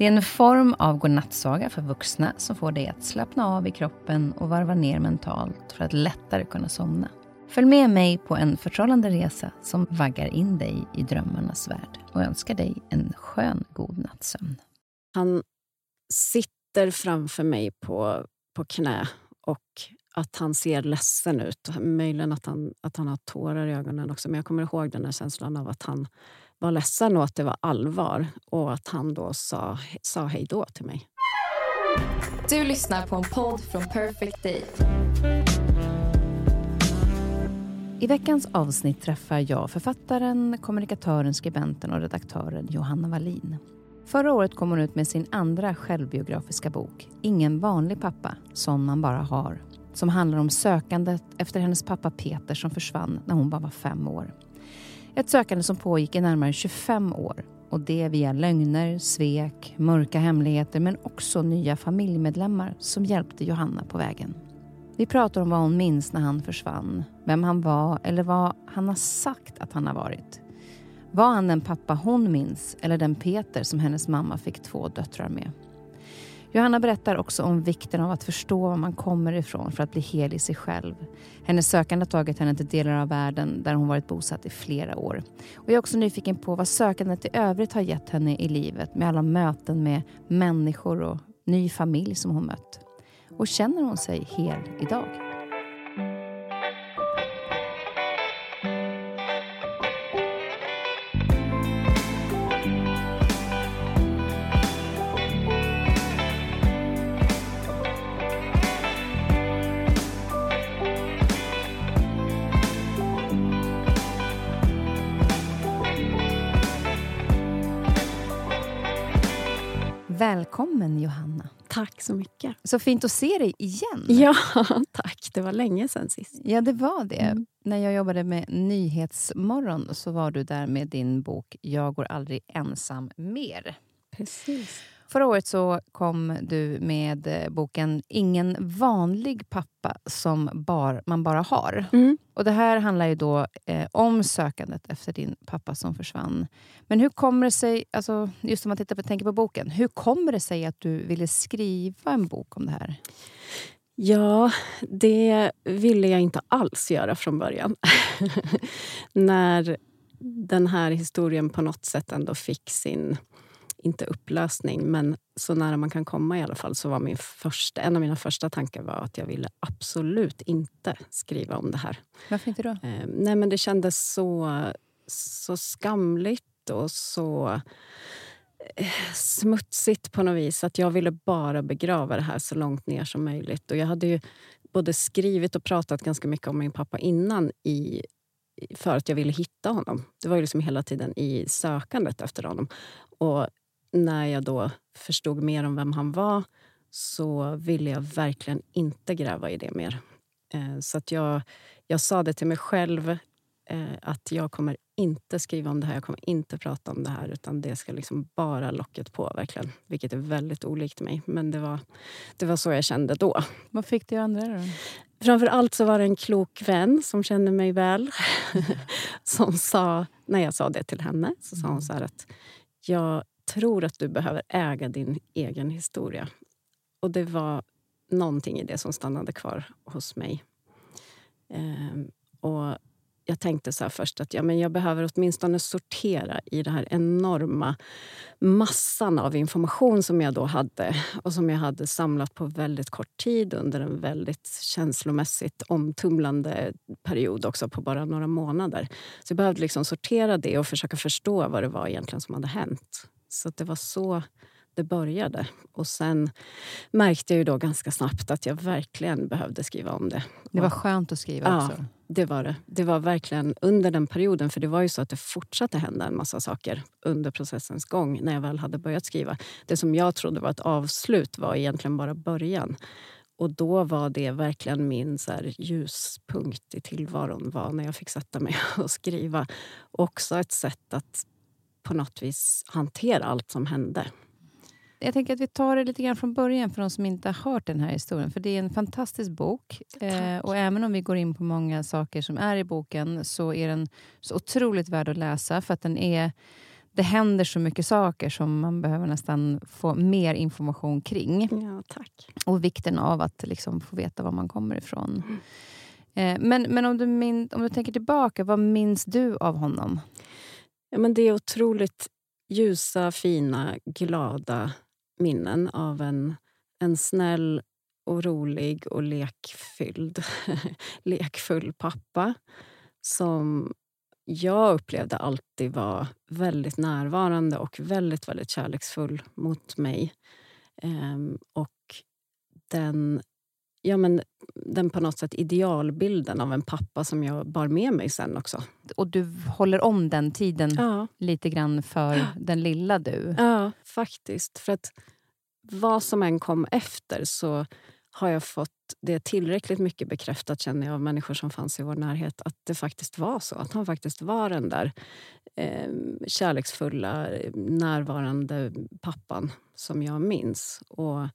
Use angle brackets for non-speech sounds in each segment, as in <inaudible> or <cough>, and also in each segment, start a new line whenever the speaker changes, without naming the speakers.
Det är en form av godnattsaga för vuxna som får dig att slappna av i kroppen och varva ner mentalt för att lättare kunna somna. Följ med mig på en förtrollande resa som vaggar in dig i drömmarnas värld och önskar dig en skön god nattsömn.
Han sitter framför mig på, på knä och att han ser ledsen ut. Möjligen att han, att han har tårar i ögonen också. Men jag kommer ihåg den här känslan av att han var ledsen och att det var allvar. Och att han då sa, sa hej då till mig.
Du lyssnar på en podd från Perfect Day.
I veckans avsnitt träffar jag författaren, kommunikatören, skribenten och redaktören Johanna Wallin. Förra året kom hon ut med sin andra självbiografiska bok Ingen vanlig pappa, som man bara har. Som handlar om sökandet efter hennes pappa Peter som försvann när hon bara var fem år. Ett sökande som pågick i närmare 25 år och det via lögner, svek, mörka hemligheter men också nya familjemedlemmar som hjälpte Johanna på vägen. Vi pratar om vad hon minns när han försvann, vem han var eller vad han har sagt att han har varit. Var han den pappa hon minns eller den Peter som hennes mamma fick två döttrar med? Johanna berättar också om vikten av att förstå var man kommer ifrån för att bli hel i sig själv. Hennes sökande har tagit henne till delar av världen där hon varit bosatt i flera år. Och jag är också nyfiken på vad sökandet i övrigt har gett henne i livet med alla möten med människor och ny familj som hon mött. Och känner hon sig hel idag?
Så
fint att se dig igen. <laughs>
Ja, tack. Det var länge sen sist.
Ja, det var det. Mm. När jag jobbade med Nyhetsmorgon så var du där med din bok Jag går aldrig ensam mer.
Precis.
Förra året så kom du med eh, boken Ingen vanlig pappa som bar, man bara har. Mm. Och Det här handlar ju då eh, om sökandet efter din pappa som försvann. Men hur kommer det sig, alltså, just om man tittar på, tänker på boken, hur kommer det sig att du ville skriva en bok om det här?
Ja, det ville jag inte alls göra från början. <laughs> När den här historien på något sätt ändå fick sin inte upplösning, men så nära man kan komma i alla fall. Så var min första, en av mina första tankar var att jag ville absolut inte skriva om det här.
Varför inte då?
Eh, nej, men det kändes så, så skamligt och så eh, smutsigt på något vis. Att jag ville bara begrava det här så långt ner som möjligt. Och jag hade ju både skrivit och pratat ganska mycket om min pappa innan i för att jag ville hitta honom. Det var ju liksom hela tiden i sökandet efter honom. Och när jag då förstod mer om vem han var så ville jag verkligen inte gräva i det mer. Eh, så att jag, jag sa det till mig själv eh, att jag kommer inte skriva om det här, jag kommer inte prata om det här utan det ska liksom bara locket på, verkligen. Vilket är väldigt olikt mig, men det var, det var så jag kände då.
Vad fick dig att ändra då?
Framför allt så var det en klok vän som kände mig väl. <laughs> som sa, när jag sa det till henne, så sa hon mm. så här att jag tror att du behöver äga din egen historia. Och det var någonting i det som stannade kvar hos mig. Ehm, och jag tänkte så först att ja, men jag behöver åtminstone sortera i den här enorma massan av information som jag då hade och som jag hade samlat på väldigt kort tid under en väldigt känslomässigt omtumlande period också på bara några månader. Så jag behövde liksom sortera det och försöka förstå vad det var egentligen som hade hänt. Så det var så det började. Och sen märkte jag ju då ganska snabbt att jag verkligen behövde skriva om det.
Det var skönt att skriva
ja,
också?
det var det. Det var verkligen under den perioden. För det var ju så att det fortsatte hända en massa saker under processens gång när jag väl hade börjat skriva. Det som jag trodde var ett avslut var egentligen bara början. och då var det verkligen min så ljuspunkt i tillvaron var när jag fick sätta mig <laughs> och skriva. Också ett sätt att på något vis hantera allt som hände.
Jag tänker att vi tar det lite grann från början för de som inte har hört den här historien. För Det är en fantastisk bok. Eh, och Även om vi går in på många saker som är i boken så är den så otroligt värd att läsa. För att den är det händer så mycket saker som man behöver nästan få mer information kring.
Ja, tack.
Och vikten av att liksom få veta var man kommer ifrån. Mm. Eh, men men om, du min, om du tänker tillbaka, vad minns du av honom?
Ja, men det är otroligt ljusa, fina, glada minnen av en, en snäll och rolig och lekfylld, <laughs> lekfull pappa som jag upplevde alltid var väldigt närvarande och väldigt, väldigt kärleksfull mot mig. Ehm, och den, ja men, den på något sätt idealbilden av en pappa som jag bar med mig sen också.
Och du håller om den tiden
ja.
lite grann för den lilla du?
Ja, faktiskt. För att vad som än kom efter så har jag fått det tillräckligt mycket bekräftat känner jag av människor som fanns i vår närhet att det faktiskt var så. Att han faktiskt var den där eh, kärleksfulla, närvarande pappan som jag minns. Och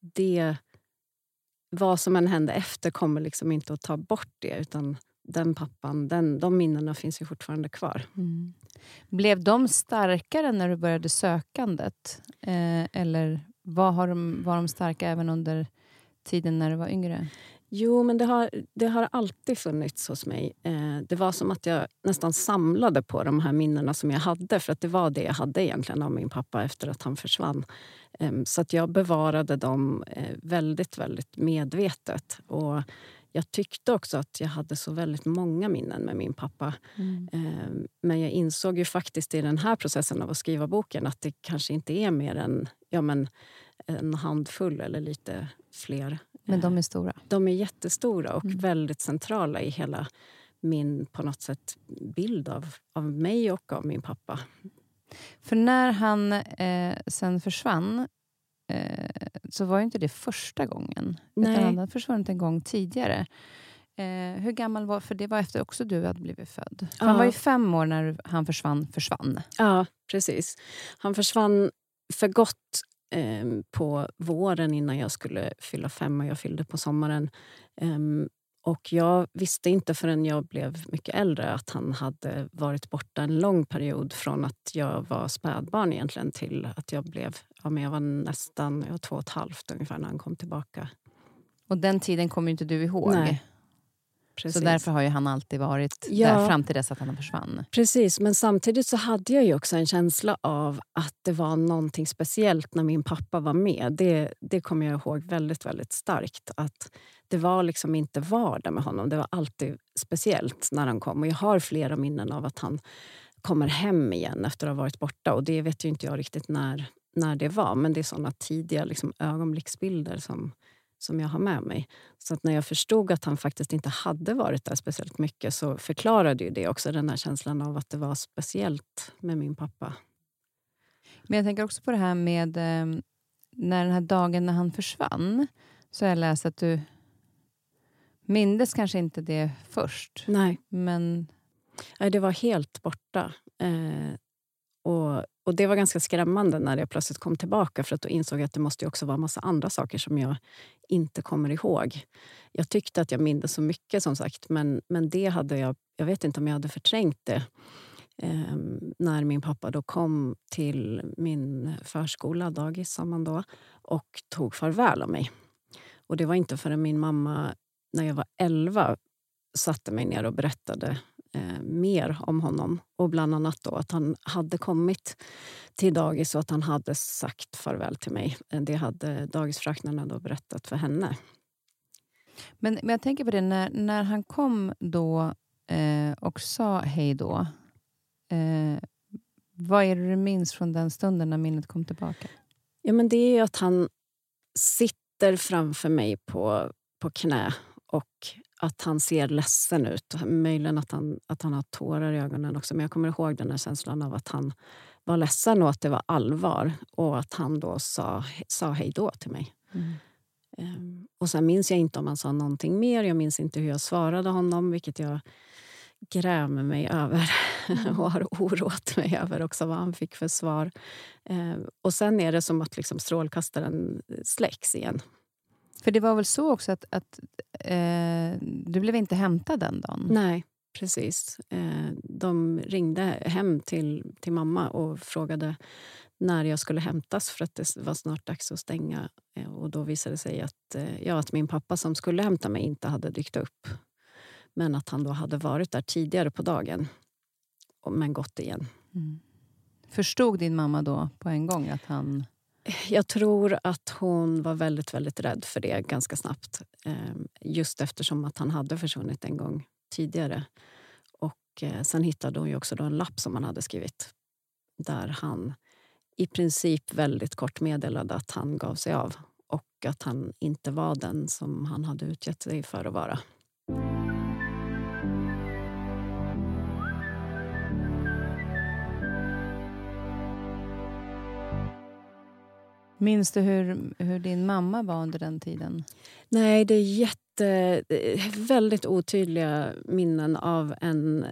det, vad som än hände efter kommer liksom inte att ta bort det. utan den pappan, den, de minnena finns ju fortfarande kvar. Mm.
Blev de starkare när du började sökandet? Eh, eller var, har de, var de starka även under tiden när du var yngre?
Jo, men det har, det har alltid funnits hos mig. Eh, det var som att jag nästan samlade på de här minnena som jag hade. För att det var det jag hade egentligen av min pappa efter att han försvann. Eh, så att jag bevarade dem eh, väldigt, väldigt medvetet. Och jag tyckte också att jag hade så väldigt många minnen med min pappa. Mm. Eh, men jag insåg ju faktiskt i den här processen av att skriva boken att det kanske inte är mer än ja, men, en handfull eller lite fler.
Men de är stora?
De är jättestora och mm. väldigt centrala i hela min på något sätt bild av, av mig och av min pappa.
För när han eh, sen försvann eh, så var inte det första gången. Nej. Utan han hade försvunnit en gång tidigare. Eh, hur gammal var För det var efter också du hade blivit född. Ja. Han var ju fem år när han försvann. försvann.
Ja, precis. Han försvann för gott eh, på våren innan jag skulle fylla fem och jag fyllde på sommaren. Och jag visste inte förrän jag blev mycket äldre att han hade varit borta en lång period från att jag var spädbarn egentligen till att jag blev... Ja, men jag var nästan jag var två och ett halvt ungefär när han kom tillbaka.
Och den tiden kommer inte du ihåg?
Nej.
Precis. Så därför har ju han alltid varit ja, där fram till dess att han försvann.
Precis, men samtidigt så hade jag ju också en känsla av att det var någonting speciellt när min pappa var med. Det, det kommer jag ihåg väldigt, väldigt starkt. Att Det var liksom inte vardag med honom. Det var alltid speciellt när han kom. Och Jag har flera minnen av att han kommer hem igen efter att ha varit borta. Och Det vet ju inte jag riktigt när, när det var. Men det är såna tidiga liksom, ögonblicksbilder som som jag har med mig. Så att när jag förstod att han faktiskt inte hade varit där speciellt mycket så förklarade ju det också den här känslan av att det var speciellt med min pappa.
Men jag tänker också på det här med eh, när den här dagen när han försvann. Så har jag läst att du mindes kanske inte det först.
Nej.
Men...
Nej, det var helt borta. Eh, och, och Det var ganska skrämmande när jag plötsligt kom tillbaka för att då insåg jag att det måste också vara massa andra saker som jag inte kommer ihåg. Jag tyckte att jag mindes så mycket, som sagt, men, men det hade jag... Jag vet inte om jag hade förträngt det eh, när min pappa då kom till min förskola, dagis sa man då, och tog farväl av mig. Och Det var inte förrän min mamma, när jag var elva satte mig ner och berättade eh, mer om honom. Och Bland annat då att han hade kommit till dagis och att han hade sagt farväl till mig. Eh, det hade dagisfröknarna då berättat för henne.
Men, men jag tänker på det, när, när han kom då eh, och sa hej då. Eh, vad är det du minns från den stunden när minnet kom tillbaka?
Ja, men det är att han sitter framför mig på, på knä och att han ser ledsen ut. Möjligen att han, att han har tårar i ögonen också. Men jag kommer ihåg den här känslan av att han var ledsen och att det var allvar. Och att han då sa, sa hej då till mig. Mm. Ehm, och sen minns jag inte om han sa någonting mer. Jag minns inte hur jag svarade honom, vilket jag grämer mig över <laughs> och har oroat mig över också vad han fick för svar. Ehm, och sen är det som att liksom strålkastaren släcks igen.
För det var väl så också att, att eh, du blev inte hämtad den dagen?
Nej, precis. Eh, de ringde hem till, till mamma och frågade när jag skulle hämtas för att det var snart dags att stänga. Eh, och Då visade det sig att, eh, ja, att min pappa som skulle hämta mig inte hade dykt upp. Men att han då hade varit där tidigare på dagen, men gått igen. Mm.
Förstod din mamma då på en gång att han...
Jag tror att hon var väldigt, väldigt rädd för det ganska snabbt. Ehm, just eftersom att han hade försvunnit en gång tidigare. Och eh, Sen hittade hon ju också då en lapp som han hade skrivit där han i princip väldigt kort meddelade att han gav sig av och att han inte var den som han hade utgett sig för att vara.
Minns du hur, hur din mamma var under den tiden?
Nej, det är jätte, väldigt otydliga minnen av en,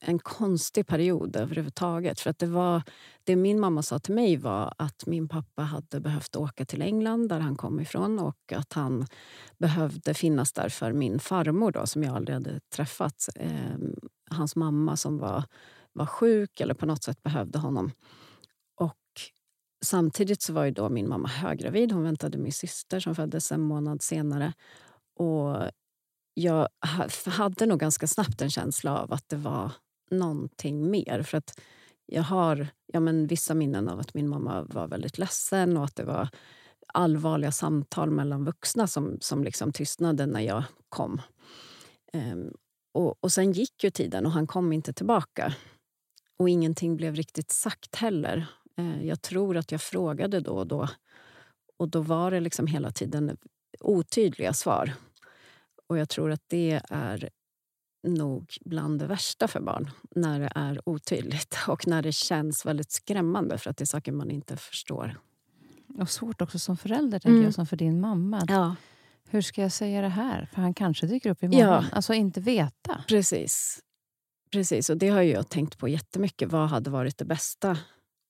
en konstig period överhuvudtaget. För att det, var, det min mamma sa till mig var att min pappa hade behövt åka till England, där han kom ifrån och att han behövde finnas där för min farmor, då, som jag aldrig hade träffat. Eh, hans mamma som var, var sjuk eller på något sätt behövde honom. Samtidigt så var ju då min mamma höggravid. Hon väntade min syster som föddes en månad senare. Och jag hade nog ganska snabbt en känsla av att det var någonting mer. För att jag har ja, men vissa minnen av att min mamma var väldigt ledsen och att det var allvarliga samtal mellan vuxna som, som liksom tystnade när jag kom. Ehm, och, och Sen gick ju tiden och han kom inte tillbaka. Och ingenting blev riktigt sagt heller. Eh, jag tror att jag frågade då och då och då var det liksom hela tiden otydliga svar. Och jag tror att det är nog bland det värsta för barn, när det är otydligt <laughs> och när det känns väldigt skrämmande för att det är saker man inte förstår.
Och svårt också som förälder, tänker mm. jag, som för din mamma.
Ja.
Hur ska jag säga det här? För han kanske dyker upp imorgon. Ja. Alltså inte veta.
Precis. Precis, och det har jag tänkt på jättemycket. Vad hade varit det bästa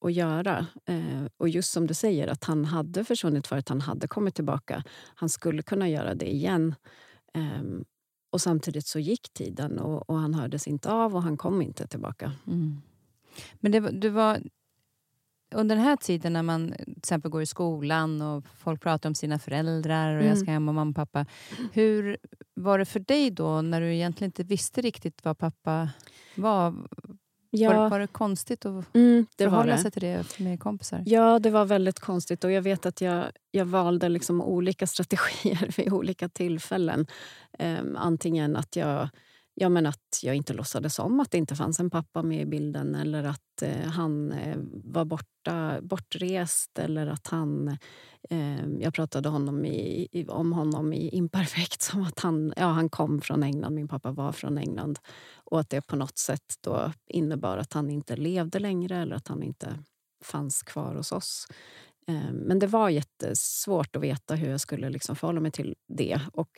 att göra. Eh, och just som du säger, att han hade försvunnit förut, han hade kommit tillbaka. Han skulle kunna göra det igen. Eh, och samtidigt så gick tiden och, och, han hördes inte av och han kom inte tillbaka. Mm.
Men det, det var under den här tiden när man till exempel går i skolan och folk pratar om sina föräldrar och mm. jag ska hem och mamma och pappa. Hur var det för dig då när du egentligen inte visste riktigt vad pappa var? Ja. Var, var det konstigt att mm, det förhålla sig till det med kompisar?
Ja, det var väldigt konstigt. Och Jag vet att jag, jag valde liksom olika strategier <laughs> vid olika tillfällen. Um, antingen att jag Ja, men att jag inte låtsades om att det inte fanns en pappa med i bilden eller att eh, han eh, var borta, bortrest eller att han... Eh, jag pratade honom i, i, om honom i imperfekt <laughs> som att han, ja, han kom från England, min pappa var från England och att det på något sätt då innebar att han inte levde längre eller att han inte fanns kvar hos oss. Eh, men det var jättesvårt att veta hur jag skulle liksom förhålla mig till det. Och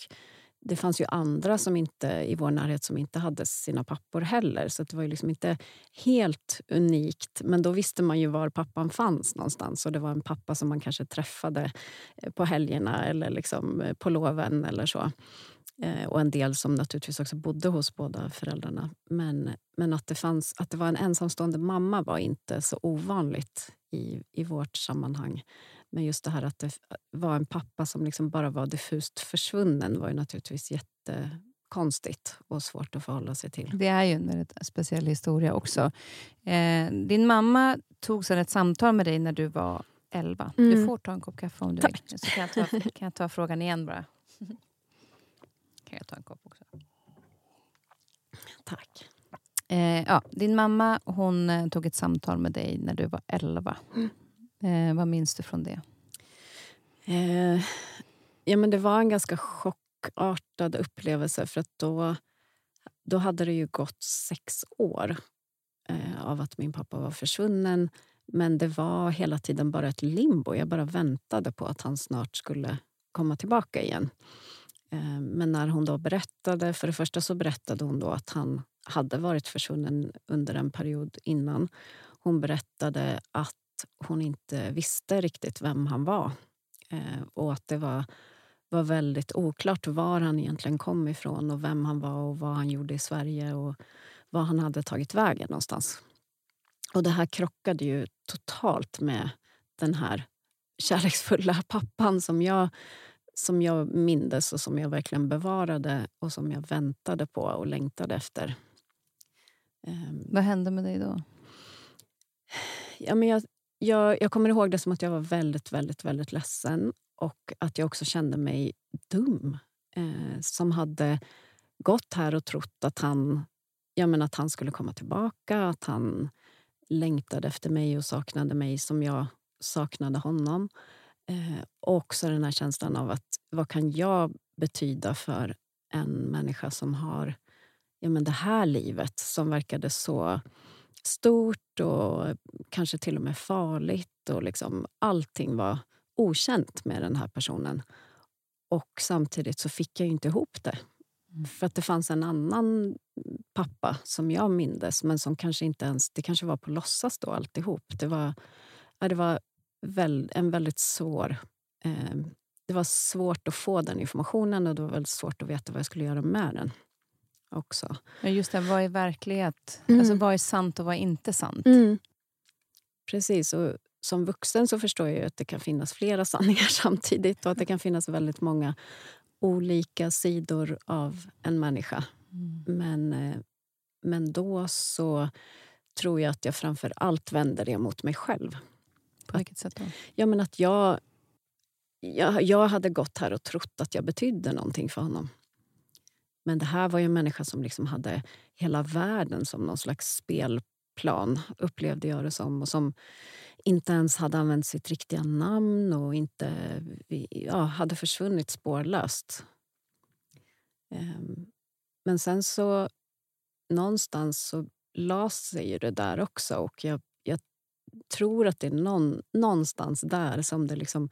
det fanns ju andra som inte, i vår närhet som inte hade sina pappor heller. Så det var ju liksom inte helt unikt. Men då visste man ju var pappan fanns någonstans. Och Det var en pappa som man kanske träffade eh, på helgerna eller liksom eh, på loven eller så. Eh, och en del som naturligtvis också bodde hos båda föräldrarna. Men, men att, det fanns, att det var en ensamstående mamma var inte så ovanligt i, i vårt sammanhang. Men just det här att det var en pappa som liksom bara var diffust försvunnen var ju naturligtvis jättekonstigt och svårt att förhålla sig till.
Det är ju en väldigt speciell historia också. Eh, din mamma tog sedan ett samtal med dig när du var 11. Mm. Du får ta en kopp kaffe om du
Tack.
vill. Så kan jag, ta, kan jag ta frågan igen bara. <laughs> kan jag ta en kopp också?
Tack.
Eh, ja, din mamma hon eh, tog ett samtal med dig när du var 11. Mm. Eh, vad minns du från det?
Eh, ja, men det var en ganska chockartad upplevelse. för att då, då hade det ju gått sex år eh, av att min pappa var försvunnen. Men det var hela tiden bara ett limbo. Jag bara väntade på att han snart skulle komma tillbaka igen. Eh, men när hon då berättade, för det första så berättade hon då att han hade varit försvunnen under en period innan. Hon berättade att hon inte visste riktigt vem han var eh, och att det var, var väldigt oklart var han egentligen kom ifrån och vem han var och vad han gjorde i Sverige och var han hade tagit vägen någonstans. Och det här krockade ju totalt med den här kärleksfulla <laughs> pappan som jag, som jag mindes och som jag verkligen bevarade och som jag väntade på och längtade efter.
Um, Vad hände med dig då?
Ja, men jag, jag, jag kommer ihåg det som att jag var väldigt, väldigt, väldigt ledsen och att jag också kände mig dum. Eh, som hade gått här och trott att han, ja, men att han skulle komma tillbaka, att han längtade efter mig och saknade mig som jag saknade honom. Eh, och också den här känslan av att vad kan jag betyda för en människa som har ja, men det här livet som verkade så stort och kanske till och med farligt. Och liksom allting var okänt med den här personen. Och samtidigt så fick jag inte ihop det. Mm. För att det fanns en annan pappa som jag mindes men som kanske inte ens... Det kanske var på låtsas då alltihop. Det var, ja, det var väl, en väldigt svår... Eh, det var svårt att få den informationen och det var väldigt svårt att veta vad jag skulle göra med den. Också.
Ja, just det, vad är verklighet? Mm. Alltså, vad är sant och vad är inte sant?
Mm. Precis. Och som vuxen så förstår jag att det kan finnas flera <laughs> sanningar samtidigt och att det kan finnas väldigt många olika sidor av en människa. Mm. Men, eh, men då så tror jag att jag framför allt vänder det mot mig själv.
På vilket sätt då?
Ja, men att jag, jag, jag hade gått här och trott att jag betydde någonting för honom. Men det här var ju en människa som liksom hade hela världen som någon slags spelplan, upplevde jag det som. Och som inte ens hade använt sitt riktiga namn och inte ja, hade försvunnit spårlöst. Ehm, men sen så någonstans så la sig ju det där också. Och jag, jag tror att det är någon, någonstans där som det liksom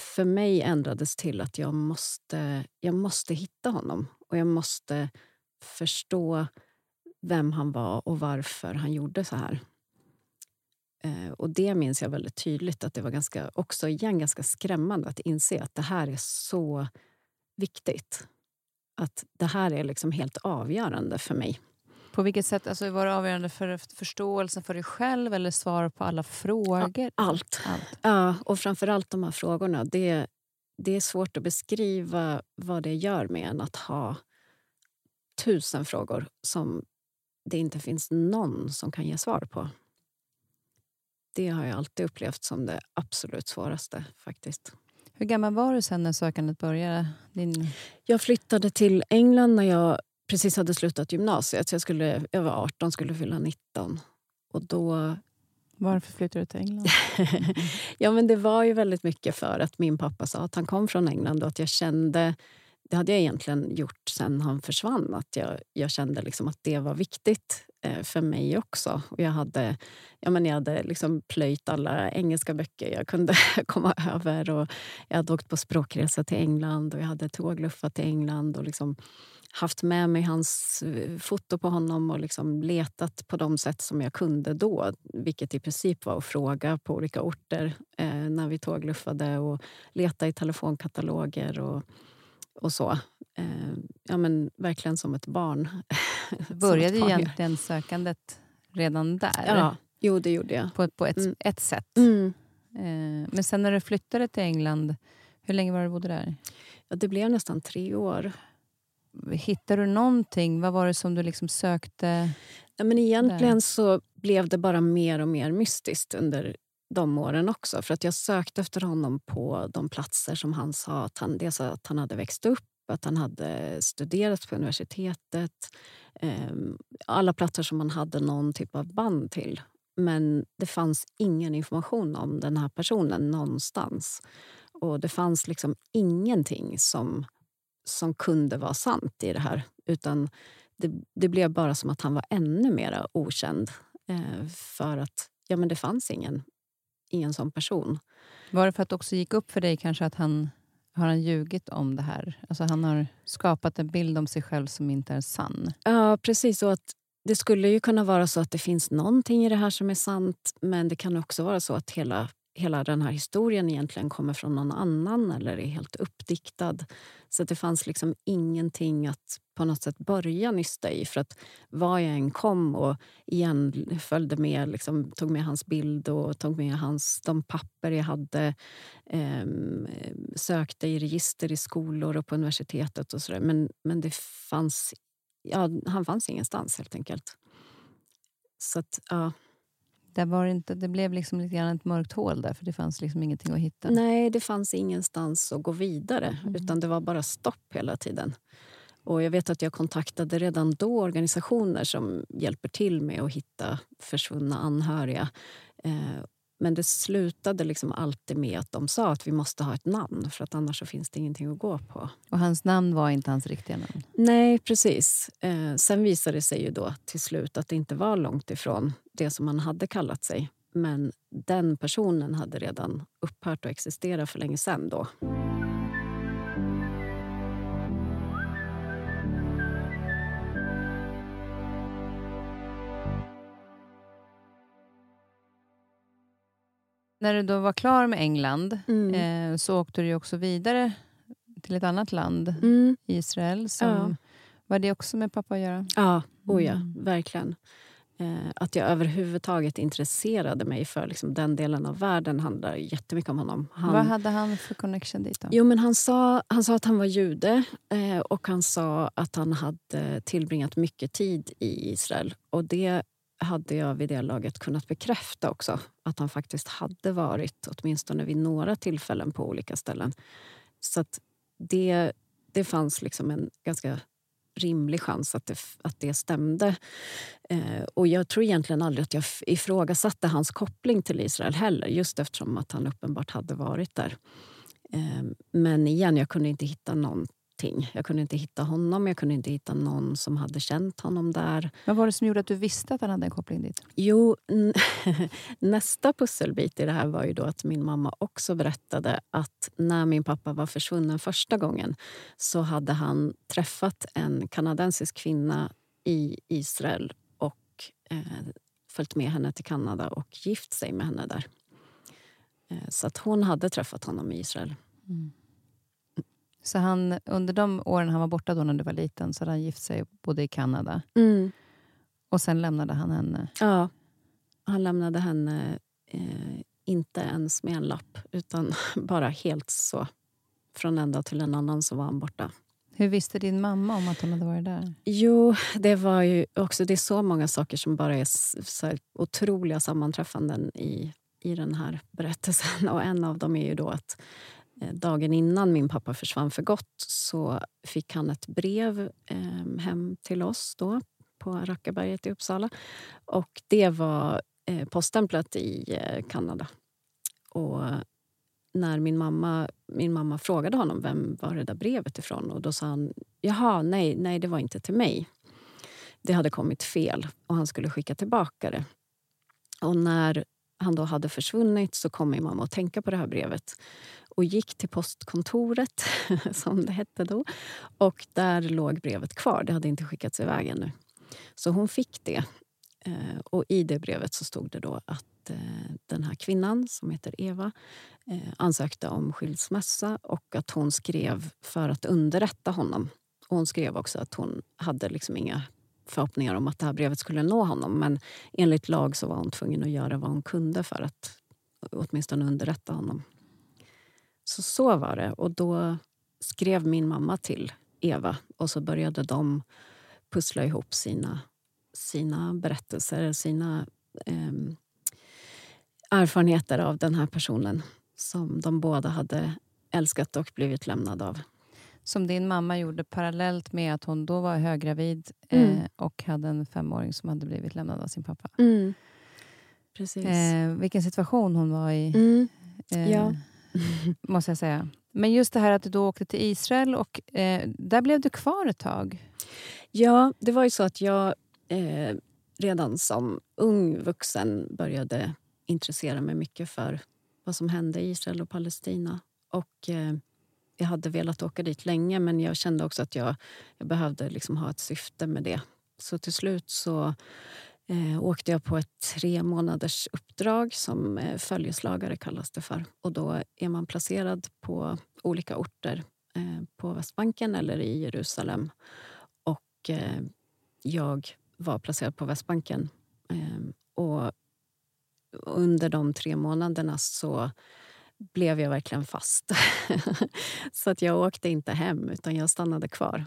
för mig ändrades till att jag måste, jag måste hitta honom. Och jag måste förstå vem han var och varför han gjorde så här. Eh, och Det minns jag väldigt tydligt. att Det var ganska, också igen ganska skrämmande att inse att det här är så viktigt. Att det här är liksom helt avgörande för mig.
På vilket sätt? Alltså var det avgörande för förståelsen för dig själv eller svar på alla frågor?
Allt. allt. Ja, och framförallt de här frågorna. Det, det är svårt att beskriva vad det gör med en att ha tusen frågor som det inte finns någon som kan ge svar på. Det har jag alltid upplevt som det absolut svåraste. faktiskt.
Hur gammal var du sen när sökandet började? Din...
Jag flyttade till England när jag precis hade slutat gymnasiet. Så jag, skulle, jag var 18 skulle fylla 19. Och då...
Varför flyttade du till England? <laughs>
ja, men det var ju väldigt mycket för att min pappa sa att han kom från England och att jag kände det hade jag egentligen gjort sen han försvann. Att jag, jag kände liksom att det var viktigt eh, för mig också. Och jag hade, ja, men jag hade liksom plöjt alla engelska böcker jag kunde <laughs> komma över. Och jag hade åkt på språkresa till England och jag hade tågluffat till England. och liksom haft med mig hans eh, foto på honom och liksom letat på de sätt som jag kunde då. Vilket i princip var att fråga på olika orter eh, när vi tågluffade och leta i telefonkataloger. och och så. Eh, ja, men verkligen som ett barn. <laughs>
Började ett barn egentligen sökandet redan där?
Ja, jo, det gjorde jag.
På, på ett, mm. ett sätt?
Mm.
Eh, men sen när du flyttade till England, hur länge var du bodde där?
Ja, det blev nästan tre år.
Hittade du någonting? Vad var det som du liksom sökte?
Ja, men egentligen där? så blev det bara mer och mer mystiskt under de åren också. För att Jag sökte efter honom på de platser som han sa att han, dels att han hade växt upp, att han hade studerat på universitetet. Eh, alla platser som han hade någon typ av band till. Men det fanns ingen information om den här personen någonstans. Och det fanns liksom ingenting som, som kunde vara sant i det här. Utan det, det blev bara som att han var ännu mer okänd. Eh, för att ja, men det fanns ingen ingen sån person.
Var det för att det också gick upp för dig kanske att han har han ljugit om det här? Alltså han har skapat en bild om sig själv som inte är sann.
Ja, precis. Och att det skulle ju kunna vara så att det finns någonting i det här som är sant men det kan också vara så att hela, hela den här historien egentligen kommer från någon annan eller är helt uppdiktad. Så det fanns liksom ingenting att på något sätt börja nysta i. För att var jag än kom och igen följde med, liksom, tog med hans bild och tog med hans, de papper jag hade eh, sökte i register i skolor och på universitetet och sådär. Men, men det fanns ja, han fanns ingenstans helt enkelt. Så att, ja.
Det, var inte, det blev liksom lite grann ett mörkt hål där, för det fanns liksom ingenting att hitta.
Nej, det fanns ingenstans att gå vidare, mm. utan det var bara stopp hela tiden. Och jag vet att jag kontaktade redan då organisationer som hjälper till med att hitta försvunna anhöriga. Eh, men det slutade liksom alltid med att de sa att vi måste ha ett namn för att annars finns det ingenting att gå på.
Och hans namn var inte hans riktiga namn?
Nej, precis. Eh, sen visade det sig ju då till slut att det inte var långt ifrån det som han hade kallat sig. Men den personen hade redan upphört att existera för länge sedan då.
När du då var klar med England mm. eh, så åkte du också vidare till ett annat land, mm. Israel. Som, ja. Var det också med pappa att göra?
Ja, oh ja mm. verkligen. Eh, att jag överhuvudtaget intresserade mig för liksom, den delen av världen handlar jättemycket om honom.
Han, Vad hade han för connection dit? Då?
Jo, men han, sa, han sa att han var jude eh, och han sa att han hade tillbringat mycket tid i Israel. Och det hade jag vid det laget kunnat bekräfta också. Att han faktiskt hade varit, åtminstone vid några tillfällen, på olika ställen. Så det, det fanns liksom en ganska rimlig chans att det, att det stämde. Eh, och jag tror egentligen aldrig att jag ifrågasatte hans koppling till Israel heller just eftersom att han uppenbart hade varit där. Eh, men igen, jag kunde inte hitta någon någonting. Jag kunde inte hitta honom, jag kunde inte hitta någon som hade känt honom där.
Vad var det som gjorde att du visste att han hade en koppling dit?
Jo, <laughs> nästa pusselbit i det här var ju då att min mamma också berättade att när min pappa var försvunnen första gången så hade han träffat en kanadensisk kvinna i Israel och eh, följt med henne till Kanada och gift sig med henne där. Eh, så att hon hade träffat honom i Israel. Mm.
Så han, under de åren han var borta då när du var liten så hade han gift sig både i Kanada
mm.
och sen lämnade han henne?
Ja, han lämnade henne eh, inte ens med en lapp utan <laughs> bara helt så. Från en dag till en annan så var han borta.
Hur visste din mamma om att hon hade varit där?
Jo, det var ju också det är så många saker som bara är så otroliga sammanträffanden i, i den här berättelsen. <laughs> Och En av dem är ju då att Eh, dagen innan min pappa försvann för gott så fick han ett brev ehm, hem till oss då, på Rackaberget i Uppsala. Och det var eh, poststämplat i eh, Kanada. Och när min mamma, min mamma frågade honom vem var det där brevet ifrån och då sa han jaha, nej, nej, det var inte till mig. Det hade kommit fel och han skulle skicka tillbaka det. Och när han då hade försvunnit så kom min mamma att tänka på det här brevet och gick till postkontoret, <laughs> som det hette då. Och där låg brevet kvar. Det hade inte skickats iväg ännu. Så hon fick det. Eh, och i det brevet så stod det då att eh, den här kvinnan, som heter Eva, eh, ansökte om skilsmässa och att hon skrev för att underrätta honom. Och hon skrev också att hon hade liksom inga förhoppningar om att det här brevet skulle nå honom. Men enligt lag så var hon tvungen att göra vad hon kunde för att åtminstone underrätta honom. Så så var det. Och då skrev min mamma till Eva och så började de pussla ihop sina, sina berättelser, sina eh, erfarenheter av den här personen som de båda hade älskat och blivit lämnade av.
Som din mamma gjorde parallellt med att hon då var höggravid mm. eh, och hade en femåring som hade blivit lämnad av sin pappa.
Mm. Precis.
Eh, vilken situation hon var i.
Mm. Eh, ja. <laughs>
måste jag säga. Men just det här att du då åkte till Israel och eh, där blev du kvar ett tag.
Ja, det var ju så att jag eh, redan som ung vuxen började intressera mig mycket för vad som hände i Israel och Palestina. Och eh, jag hade velat åka dit länge men jag kände också att jag, jag behövde liksom ha ett syfte med det. Så till slut så eh, åkte jag på ett tre månaders uppdrag som eh, följeslagare kallas det för. Och då är man placerad på olika orter eh, på Västbanken eller i Jerusalem. Och eh, jag var placerad på Västbanken. Eh, och under de tre månaderna så blev jag verkligen fast. <laughs> så att jag åkte inte hem, utan jag stannade kvar.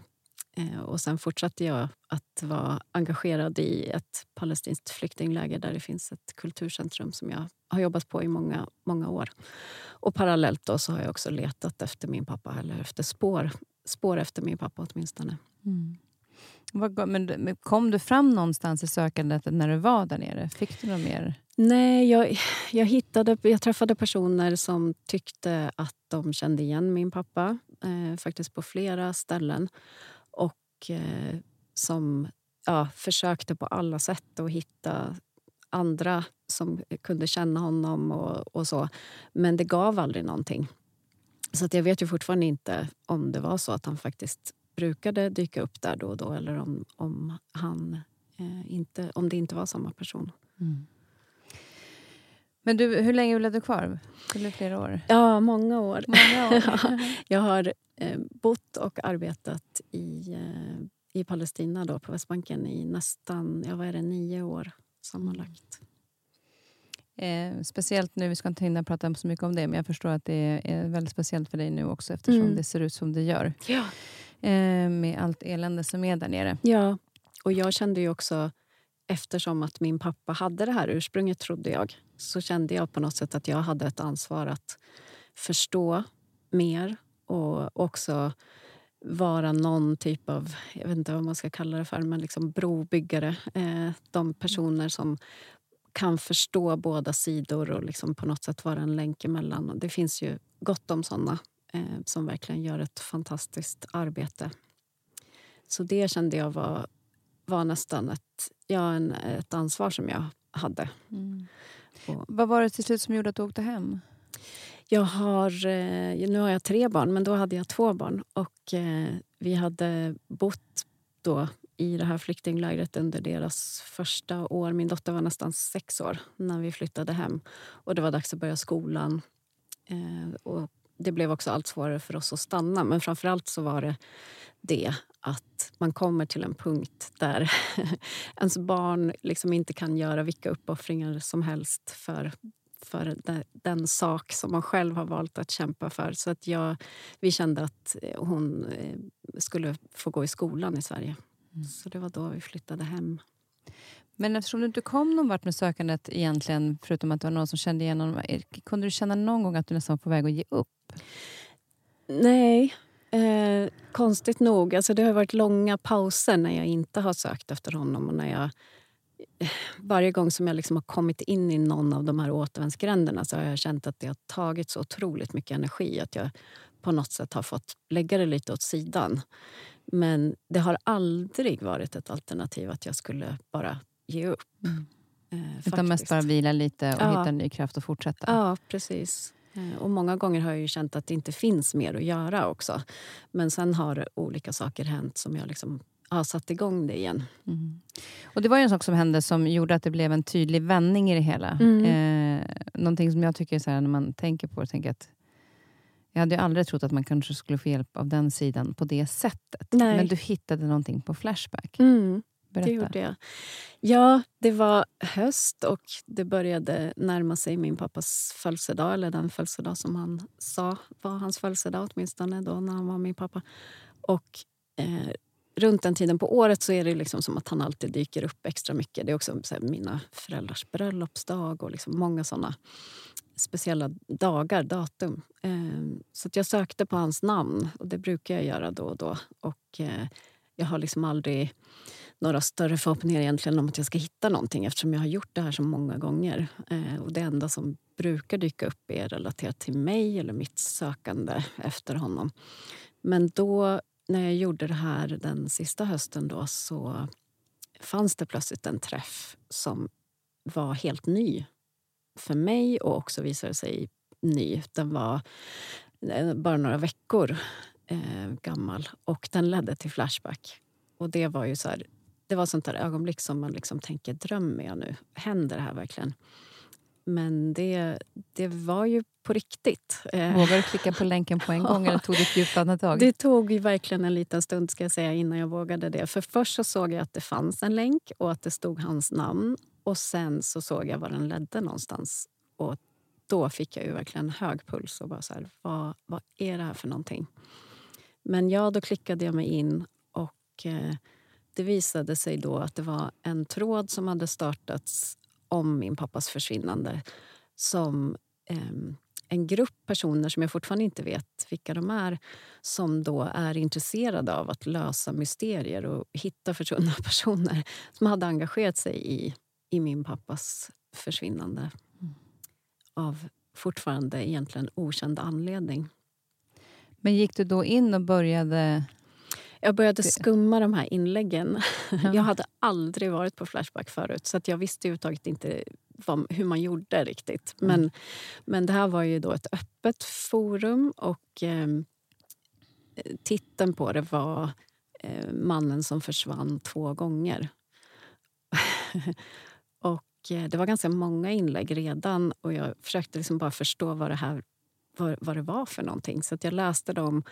Eh, och sen fortsatte jag att vara engagerad i ett palestinskt flyktingläger där det finns ett kulturcentrum som jag har jobbat på i många, många år. Och parallellt då så har jag också letat efter min pappa, eller efter spår, spår efter min pappa åtminstone. Mm.
Men kom du fram någonstans i sökandet när du var där nere? Fick du något mer?
Nej, jag, jag, hittade, jag träffade personer som tyckte att de kände igen min pappa. Eh, faktiskt på flera ställen. Och eh, som ja, försökte på alla sätt att hitta andra som kunde känna honom. och, och så. Men det gav aldrig någonting. Så att jag vet ju fortfarande inte om det var så att han faktiskt brukade dyka upp där då och då eller om, om, han, eh, inte, om det inte var samma person. Mm.
Men du, hur länge blev du kvar? Skulle flera år?
Ja, många år. Många år. <laughs> jag har eh, bott och arbetat i, eh, i Palestina, då, på Västbanken, i nästan ja, vad är det, nio år sammanlagt.
Eh, speciellt nu, vi ska inte hinna prata så mycket om det, men jag förstår att det är väldigt speciellt för dig nu också eftersom mm. det ser ut som det gör.
Ja.
Eh, med allt elände som är där nere.
Ja, och jag kände ju också eftersom att min pappa hade det här ursprunget, trodde jag, så kände jag på något sätt att jag hade ett ansvar att förstå mer och också vara någon typ av, jag vet inte vad man ska kalla det för, men liksom brobyggare. Eh, de personer som kan förstå båda sidor och liksom på något sätt vara en länk emellan. det finns ju gott om såna eh, som verkligen gör ett fantastiskt arbete. Så det kände jag var, var nästan ett, ja, en, ett ansvar som jag hade. Mm.
Och, Vad var det till slut som gjorde att du åkte hem?
Jag har, eh, nu har jag tre barn, men då hade jag två barn. Och eh, Vi hade bott då i det här flyktinglägret under deras första år. Min dotter var nästan sex år när vi flyttade hem. Och Det var dags att börja skolan. Eh, och det blev också allt svårare för oss att stanna. Men framför allt så var det det att man kommer till en punkt där <laughs> ens barn liksom inte kan göra vilka uppoffringar som helst för, för den, sak som man själv har valt att kämpa för. Så att jag, vi kände att hon eh, skulle få gå i skolan i Sverige. Mm. Så det var då vi flyttade hem.
Men eftersom du inte kom någon vart med sökandet egentligen, förutom att det var någon som kände igen honom, kunde du känna någon gång att du nästan var på väg att ge upp?
Nej, eh, konstigt nog. Alltså det har varit långa pauser när jag inte har sökt efter honom. Och när jag, eh, varje gång som jag liksom har kommit in i någon av de här återvändsgränderna så har jag känt att det har tagit så otroligt mycket energi att jag på något sätt har fått lägga det lite åt sidan. Men det har aldrig varit ett alternativ att jag skulle bara ge upp. Mm.
Eh, Utan mest bara vila lite och ja. hitta ny kraft och fortsätta.
Ja, precis. Eh, och Många gånger har jag ju känt att det inte finns mer att göra också. Men sen har olika saker hänt som jag liksom har satt igång det igen. Mm.
Och Det var en sak som hände som gjorde att det blev en tydlig vändning i det hela. Mm. Eh, någonting som jag tycker så här, när man tänker på tänker att jag hade aldrig trott att man kanske skulle få hjälp av den sidan på det sättet. Nej. Men du hittade någonting på Flashback.
Mm. Berätta. Det gjorde jag. Ja, det var höst och det började närma sig min pappas födelsedag. Eller den födelsedag som han sa var hans födelsedag, åtminstone då när han var min pappa. Och eh, runt den tiden på året så är det liksom som att han alltid dyker upp extra mycket. Det är också här, mina föräldrars bröllopsdag och liksom många såna speciella dagar, datum. Eh, så jag sökte på hans namn och det brukar jag göra då och då. Och eh, jag har liksom aldrig några större förhoppningar egentligen om att jag ska hitta någonting eftersom jag har gjort det här så många gånger. Eh, och Det enda som brukar dyka upp är relaterat till mig eller mitt sökande efter honom. Men då, när jag gjorde det här den sista hösten då, så fanns det plötsligt en träff som var helt ny för mig och också visade sig ny. Den var eh, bara några veckor eh, gammal. Och den ledde till Flashback. Och det var ju så här, det var sånt där ögonblick som man liksom tänker, drömmer jag nu? Händer det här verkligen? Men det, det var ju på riktigt.
Eh, Vågade du klicka på länken på en gång eller tog du ett djupt andetag?
Det tog ju verkligen en liten stund ska jag säga, innan jag vågade det. För Först så såg jag att det fanns en länk och att det stod hans namn. Och Sen så såg jag var den ledde någonstans. Och Då fick jag ju verkligen hög puls och bara så här, vad, vad är det här för någonting? Men ja, då klickade jag mig in och eh, det visade sig då att det var en tråd som hade startats om min pappas försvinnande som eh, en grupp personer som jag fortfarande inte vet vilka de är som då är intresserade av att lösa mysterier och hitta försvunna <laughs> personer som hade engagerat sig i, i min pappas försvinnande mm. av fortfarande egentligen okänd anledning.
Men gick du då in och började
jag började skumma de här inläggen. <laughs> Jag hade aldrig varit på Flashback förut så jag visste överhuvudtaget inte vad, hur man gjorde riktigt. Mm. Men, men det här var ju då ett öppet forum och eh, titeln på det var eh, Mannen som försvann två gånger. <laughs> och eh, Det var ganska många inlägg redan och jag försökte liksom bara förstå vad det här vad, vad det var för någonting. Så att jag läste dem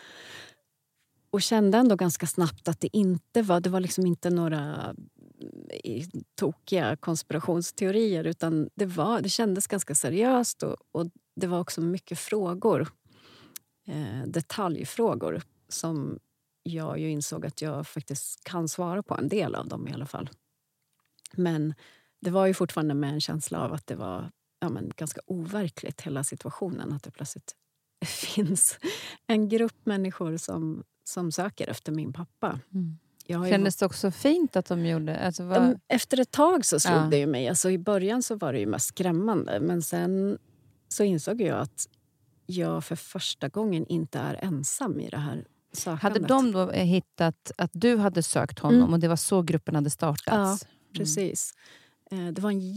och kände ändå ganska snabbt att det inte var, det var liksom inte några eh, tokiga konspirationsteorier utan det, var, det kändes ganska seriöst och, och det var också mycket frågor. Eh, detaljfrågor som jag ju insåg att jag faktiskt kan svara på en del av dem i alla fall. Men det var ju fortfarande med en känsla av att det var ja, men ganska overkligt, hela situationen. Att det plötsligt <laughs> finns en grupp människor som, som söker efter min pappa. Mm.
Kändes det också fint att de gjorde alltså var...
Efter ett tag så slog ja. det ju mig. Alltså I början så var det ju mest skrämmande. Men sen så insåg jag att jag för första gången inte är ensam i det här sökandet.
Hade de då hittat att du hade sökt honom mm. och det var så gruppen hade startats? Ja, mm.
precis. Mm. Det var en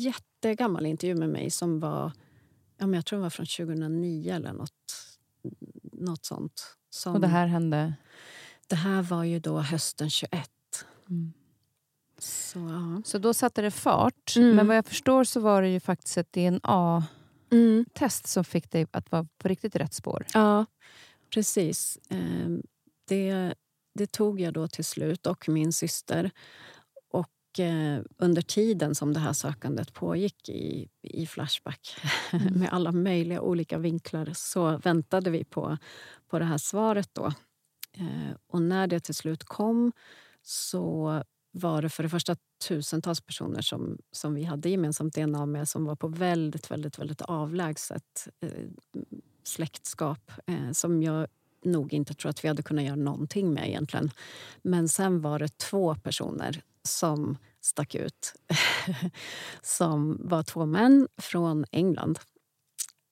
jättegammal intervju med mig som var ja, men jag tror den var från 2009 eller nåt något sånt.
Som, och det här hände?
Det här var ju då hösten 21. Mm. Så, ja.
så då satte det fart. Mm. Men vad jag förstår så var det ju faktiskt ett DNA-test mm. som fick dig att vara på riktigt rätt spår.
Ja, precis. Ehm, det, det tog jag då till slut, och min syster. Och eh, under tiden som det här sökandet pågick i, i Flashback <laughs> mm. med alla möjliga olika vinklar så väntade vi på, på det här svaret. då Eh, och när det till slut kom så var det för det första tusentals personer som, som vi hade gemensamt DNA med som var på väldigt, väldigt, väldigt avlägset eh, släktskap som jag nog inte tror att vi hade kunnat göra någonting med egentligen. Men sen var det två personer som stack ut. <laughs> som var två män från England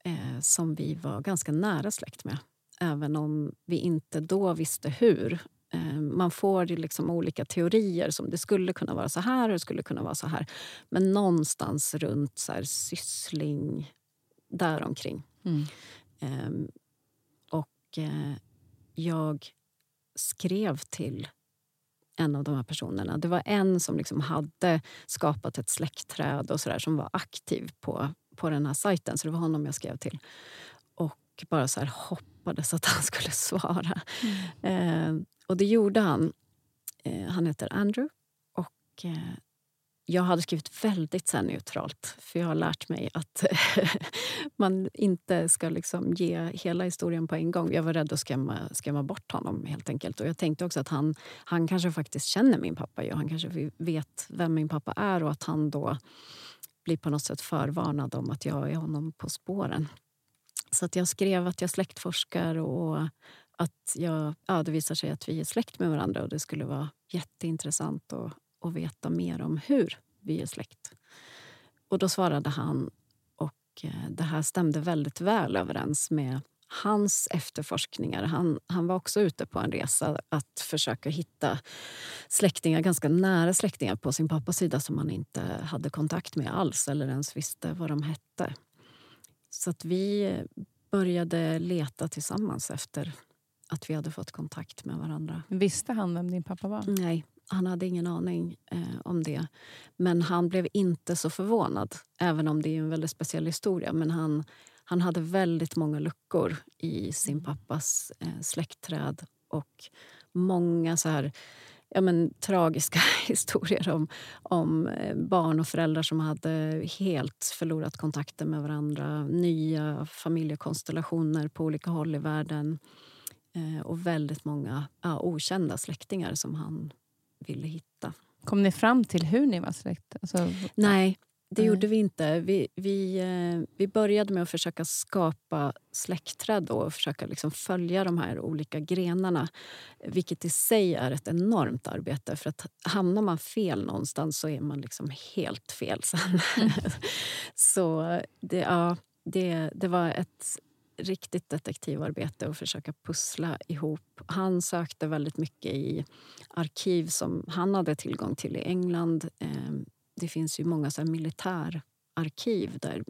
eh, som vi var ganska nära släkt med även om vi inte då visste hur. Eh, man får liksom olika teorier som det skulle kunna vara så här och det skulle kunna vara så här. Men någonstans runt så här, syssling, däromkring. Mm. Um, och uh, jag skrev till en av de här personerna. Det var en som liksom hade skapat ett släktträd och så där, som var aktiv på, på den här sajten. Så det var honom jag skrev till. Och bara så här hopp hoppades att han <laughs> skulle svara. Mm. Eh, och det gjorde han. Eh, han heter Andrew. Och eh, jag hade skrivit väldigt så neutralt, för jag har lärt mig att <laughs> man inte ska liksom ge hela historien på en gång. Jag var rädd att skrämma, skrämma bort honom. helt enkelt. Och Jag tänkte också att han, han kanske faktiskt känner min pappa. Och han kanske vet vem min pappa är och att han då blir på något sätt förvarnad om att jag är honom på spåren. Så att jag skrev att jag släktforskar och att jag, ja, det visar sig att vi är släkt med varandra och det skulle vara jätteintressant att, att veta mer om hur vi är släkt. Och då svarade han och eh, det här stämde väldigt väl överens med hans efterforskningar. Han, han var också ute på en resa att försöka hitta släktingar, ganska nära släktingar på sin pappas sida som han inte hade kontakt med alls eller ens visste vad de hette. Så att vi började leta tillsammans efter att vi hade fått kontakt med varandra.
Visste han vem din pappa var?
Nej, han hade ingen aning eh, om det. Men han blev inte så förvånad, även om det är en väldigt speciell historia. Men han, han hade väldigt många luckor i sin pappas eh, släktträd och många så här, ja, men, tragiska <laughs> historier om, om eh, barn och föräldrar som hade helt förlorat kontakten med varandra. Nya familjekonstellationer på olika håll i världen. Eh, och väldigt många ja, okända släktingar som han ville hitta.
Kom ni fram till hur ni var släkt? Alltså,
Nej, det gjorde vi inte. Vi, vi, eh, vi började med att försöka skapa släktträd då, och försöka liksom följa de här olika grenarna. Vilket i sig är ett enormt arbete. För att Hamnar man fel någonstans så är man liksom helt fel sen. <laughs> så det, ja, det, det var ett riktigt detektivarbete att försöka pussla ihop. Han sökte väldigt mycket i arkiv som han hade tillgång till i England. Ehm, det finns ju många så här militärarkiv där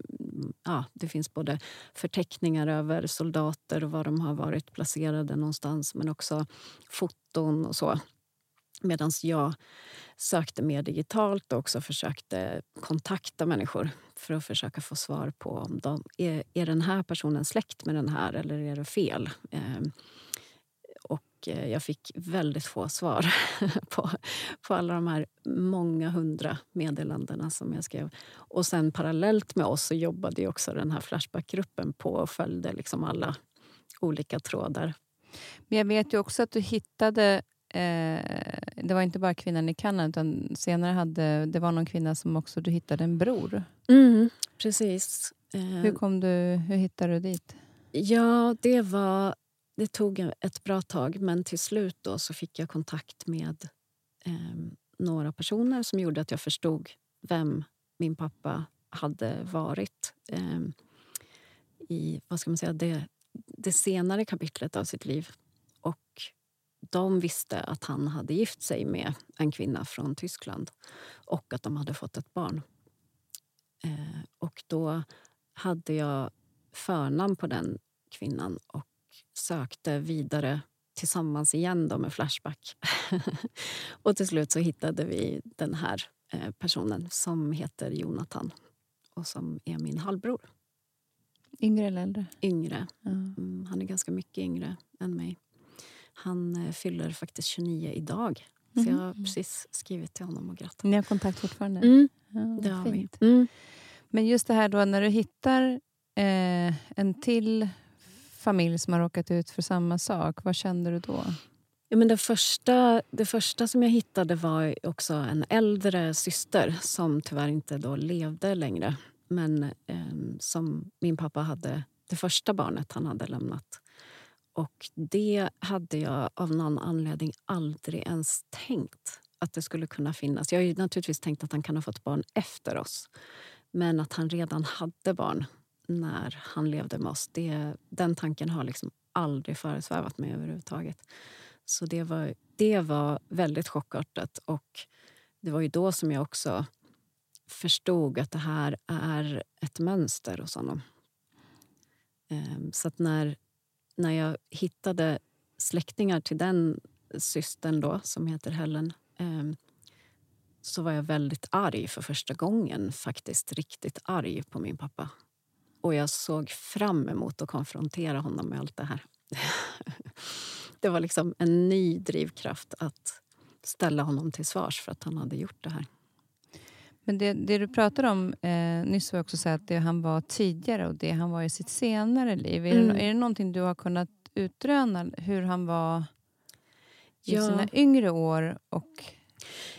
ja, det finns både förteckningar över soldater och var de har varit placerade någonstans men också foton och så. Medan jag sökte mer digitalt och också försökte kontakta människor för att försöka få svar på om de, är, är den här personen släkt med den här eller är det fel. Ehm, eh, och jag fick väldigt få svar <laughs> på, på alla de här många hundra meddelandena som jag skrev. Och sen parallellt med oss så jobbade ju också den här Flashbackgruppen på och följde liksom alla olika trådar.
Men jag vet ju också att du hittade... Eh, det var inte bara kvinnan i Kanada, utan senare hade det var någon kvinna som också du hittade en bror.
Precis. Eh,
Hur, kom du, hur hittade du dit?
Ja, det var... Det tog ett bra tag, men till slut då så fick jag kontakt med eh, några personer som gjorde att jag förstod vem min pappa hade varit eh, i vad ska man säga, det, det senare kapitlet av sitt liv. Och de visste att han hade gift sig med en kvinna från Tyskland och att de hade fått ett barn. Eh, och då hade jag förnamn på den kvinnan och sökte vidare tillsammans igen då med Flashback. <laughs> och till slut så hittade vi den här eh, personen som heter Jonathan och som är min halvbror.
Yngre eller äldre?
Yngre.
Ja.
Mm, han är ganska mycket yngre än mig. Han eh, fyller faktiskt 29 idag. Så jag har precis skrivit till honom och grattat.
Ni har kontakt fortfarande?
Mm,
Ja,
det har vi. Mm.
Men just det här då när du hittar eh, en till familj som har råkat ut för samma sak, vad kände du då?
Ja, men det, första, det första som jag hittade var också en äldre syster som tyvärr inte då levde längre. Men eh, som min pappa hade, det första barnet han hade lämnat. Och det hade jag av någon anledning aldrig ens tänkt att det skulle kunna finnas. Jag har ju naturligtvis tänkt att han kan ha fått barn efter oss. Men att han redan hade barn när han levde med oss, det, den tanken har liksom aldrig föresvävat mig överhuvudtaget. Så det var, det var väldigt chockartat. Och det var ju då som jag också förstod att det här är ett mönster hos honom. Ehm, så att när, när jag hittade släktingar till den systern då, som heter Helen ehm, så var jag väldigt arg för första gången. Faktiskt riktigt arg på min pappa. Och jag såg fram emot att konfrontera honom med allt det här. <laughs> Det var liksom en ny drivkraft att ställa honom till svars för att han hade gjort det här.
Men det, det du pratade om eh, nyss var också så att det han var tidigare och det han var i sitt senare liv. Är,
Mm.
det, är det någonting du har kunnat utröna hur han var i
Ja.
sina yngre år och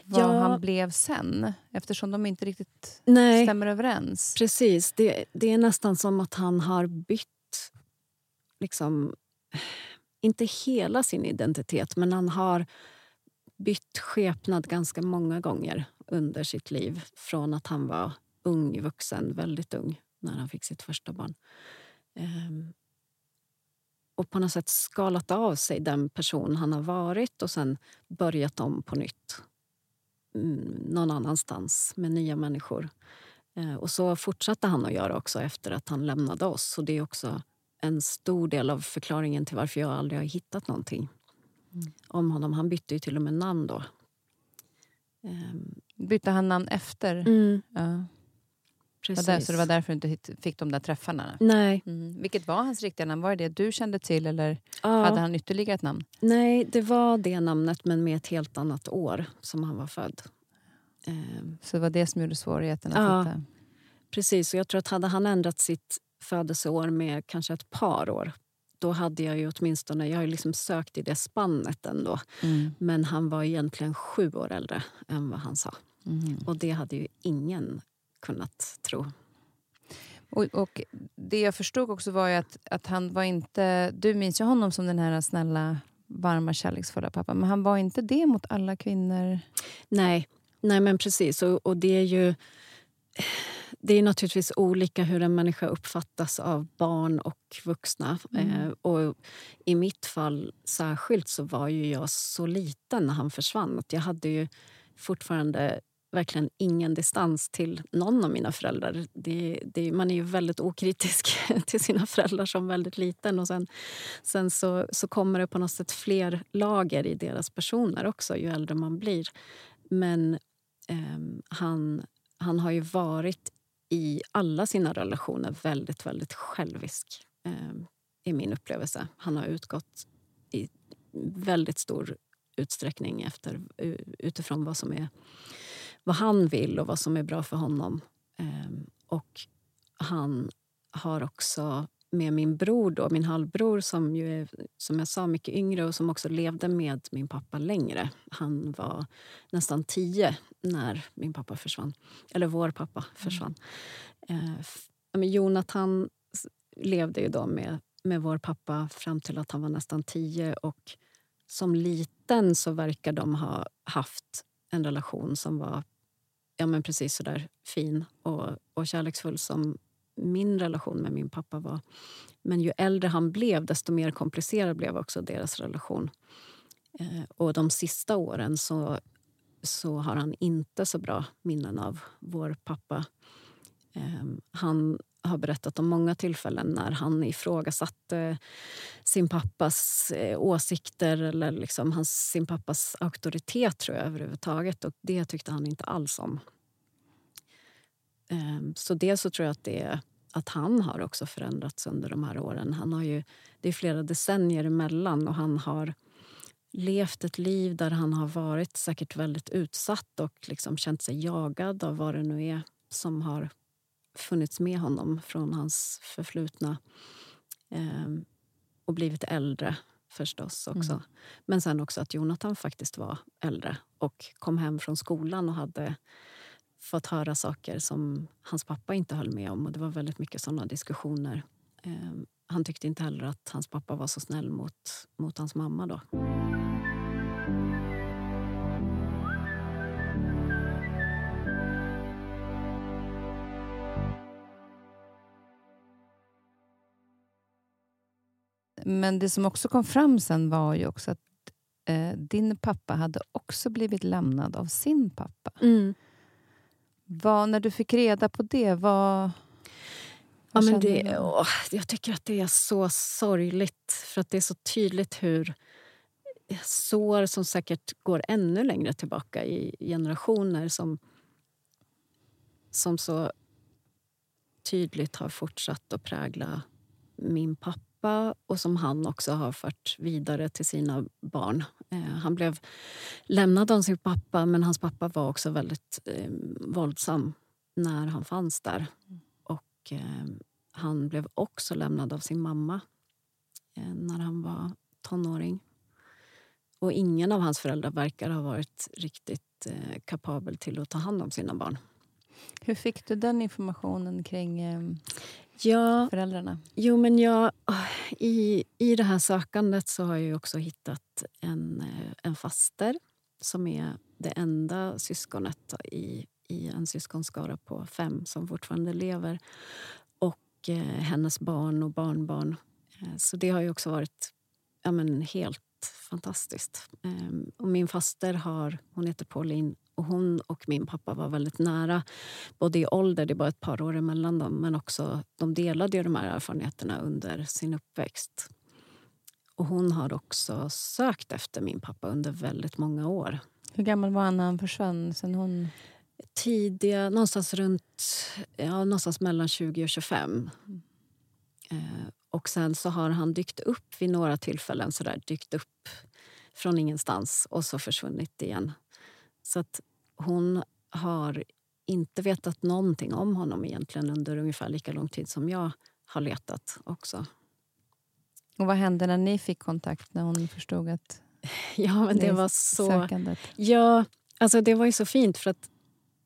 vad
Ja.
han blev sen? Eftersom de inte riktigt
Nej,
stämmer överens.
precis. Det, det är nästan som att han har bytt... Liksom, inte hela sin identitet, men han har bytt skepnad ganska många gånger under sitt liv. Från att han var ung vuxen, väldigt ung, när han fick sitt första barn. Ehm, och på något sätt skalat av sig den person han har varit och sen börjat om på nytt mm, någon annanstans med nya människor. Eh, och så fortsatte han att göra också efter att han lämnade oss. Så det är också en stor del av förklaringen till varför jag aldrig har hittat någonting mm. om honom. Han bytte ju till och med namn då.
Um, Bytte han namn efter?
Mm.
Ja. Precis. Var där, så det var därför du inte fick de där träffarna?
Nej.
Mm. Vilket var hans riktiga namn? Var det det du kände till eller ja. hade han ytterligare ett namn?
Nej, det var det namnet men med ett helt annat år som han var född.
Um, så det var det som gjorde svårigheten att ja, hitta?
Precis, och jag tror att hade han ändrat sitt födelseår med kanske ett par år då hade jag ju åtminstone, jag har ju liksom sökt i det spannet ändå. Mm. Men han var egentligen sju år äldre än vad han sa. Mm. Och det hade ju ingen kunnat tro.
Och, och, Det jag förstod också var att, att han var inte... Du minns ju honom som den här snälla, varma, kärleksfulla pappan. Men han var inte det mot alla kvinnor?
Nej, Nej men precis. Och, och det är ju... Det är naturligtvis olika hur en människa uppfattas av barn och vuxna. Mm. Eh, och I mitt fall särskilt så var ju jag så liten när han försvann. Att jag hade ju fortfarande verkligen ingen distans till någon av mina föräldrar. Det, det, man är ju väldigt okritisk <laughs> till sina föräldrar som väldigt liten. Och sen sen så, så kommer det på något sätt fler lager i deras personer också ju äldre man blir. Men eh, han, han har ju varit i alla sina relationer väldigt, väldigt självisk, eh, i min upplevelse. Han har utgått i väldigt stor utsträckning efter, utifrån vad som är vad han vill och vad som är bra för honom. Ehm, och han har också med min bror, då, min halvbror som ju är som jag sa, mycket yngre och som också levde med min pappa längre. Han var nästan tio när min pappa försvann. Eller vår pappa mm. försvann. Mm. Eh, Jonathan levde ju då med, med vår pappa fram till att han var nästan tio. Och som liten så verkar de ha haft en relation som var ja, men precis så där fin och, och kärleksfull som min relation med min pappa var. Men ju äldre han blev, desto mer komplicerad blev också deras relation. Eh, och de sista åren så, så har han inte så bra minnen av vår pappa. Eh, han har berättat om många tillfällen när han ifrågasatte sin pappas eh, åsikter eller liksom hans, sin pappas auktoritet tror jag överhuvudtaget. Och det tyckte han inte alls om. Eh, så dels så tror jag att, det, att han har också förändrats under de här åren. Han har ju, det är flera decennier emellan och han har levt ett liv där han har varit säkert väldigt utsatt och liksom känt sig jagad av vad det nu är som har funnits med honom från hans förflutna. Eh, och blivit äldre förstås också. Mm. Men sen också att Jonathan faktiskt var äldre och kom hem från skolan och hade fått höra saker som hans pappa inte höll med om. Och Det var väldigt mycket såna diskussioner. Eh, han tyckte inte heller att hans pappa var så snäll mot, mot hans mamma. då.
Men det som också kom fram sen var ju också att eh, din pappa hade också blivit lämnad av sin pappa.
Mm.
Vad, när du fick reda på det, vad...
Ja, men det, åh, jag tycker att det är så sorgligt, för att det är så tydligt hur sår som säkert går ännu längre tillbaka i generationer som, som så tydligt har fortsatt att prägla min pappa pappa och som han också har fört vidare till sina barn. Eh, han blev lämnad av sin pappa, men hans pappa var också väldigt eh, våldsam när han fanns där. Och eh, Han blev också lämnad av sin mamma eh, när han var tonåring. Och ingen av hans föräldrar verkar ha varit riktigt eh, kapabel till att ta hand om sina barn.
Hur fick du den informationen kring eh,
ja,
föräldrarna?
Jo, men jag, i, I det här sökandet så har jag också hittat en, eh, en faster som är det enda syskonet i, i en syskonskara på fem som fortfarande lever. Och eh, hennes barn och barnbarn. Eh, så det har ju också varit ja, men helt fantastiskt. Eh, och min faster har, hon heter Pauline Och hon och min pappa var väldigt nära, både i ålder, det var ett par år emellan dem men också de delade ju de här erfarenheterna under sin uppväxt. Och hon har också sökt efter min pappa under väldigt många år.
Hur gammal var han när han försvann? Sen hon...
Tidiga, någonstans runt ja, någonstans mellan 20 och 25. Mm. Eh, och sen så har han dykt upp vid några tillfällen, så där, dykt upp från ingenstans och så försvunnit igen. Så att hon har inte vetat någonting om honom egentligen under ungefär lika lång tid som jag har letat också.
Och vad hände när ni fick kontakt, när hon förstod att... <laughs>
Ja, men det var så... Sökandet. Ja, alltså det var ju så fint för att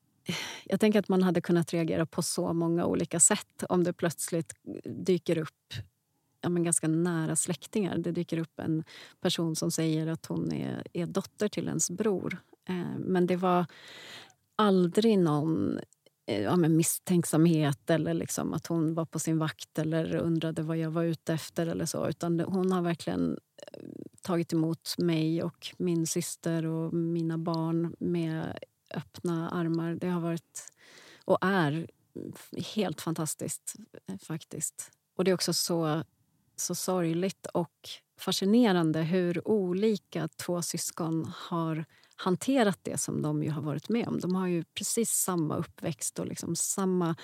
<sighs> jag tänker att man hade kunnat reagera på så många olika sätt om det plötsligt dyker upp ja, men ganska nära släktingar. Det dyker upp en person som säger att hon är, är dotter till ens bror. Eh, men det var aldrig någon eh, ja, men misstänksamhet eller liksom att hon var på sin vakt eller undrade vad jag var ute efter. eller så. Utan hon har verkligen eh, tagit emot mig och min syster och mina barn med öppna armar. Det har varit och är helt fantastiskt, faktiskt. Och det är också så, så sorgligt och fascinerande hur olika två syskon har hanterat det som de ju har varit med om. De har ju precis samma uppväxt och liksom samma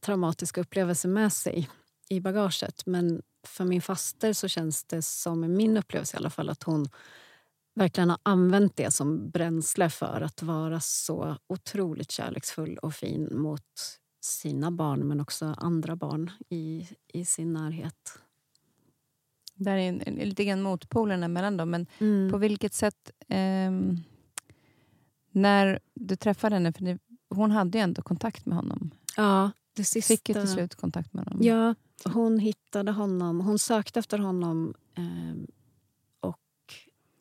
traumatiska upplevelse med sig i bagaget. Men för min faster så känns det som, min upplevelse i alla fall, att hon verkligen har använt det som bränsle för att vara så otroligt kärleksfull och fin mot sina barn men också andra barn i, i sin närhet.
Det är en, en, lite grann motpolerna mellan dem. Men mm. på vilket sätt... Eh, när du träffade henne, för det, hon hade ju ändå kontakt med honom.
Ja, det sista...
Fick ju till slut kontakt med honom.
Ja, hon hittade honom. Hon sökte efter honom eh,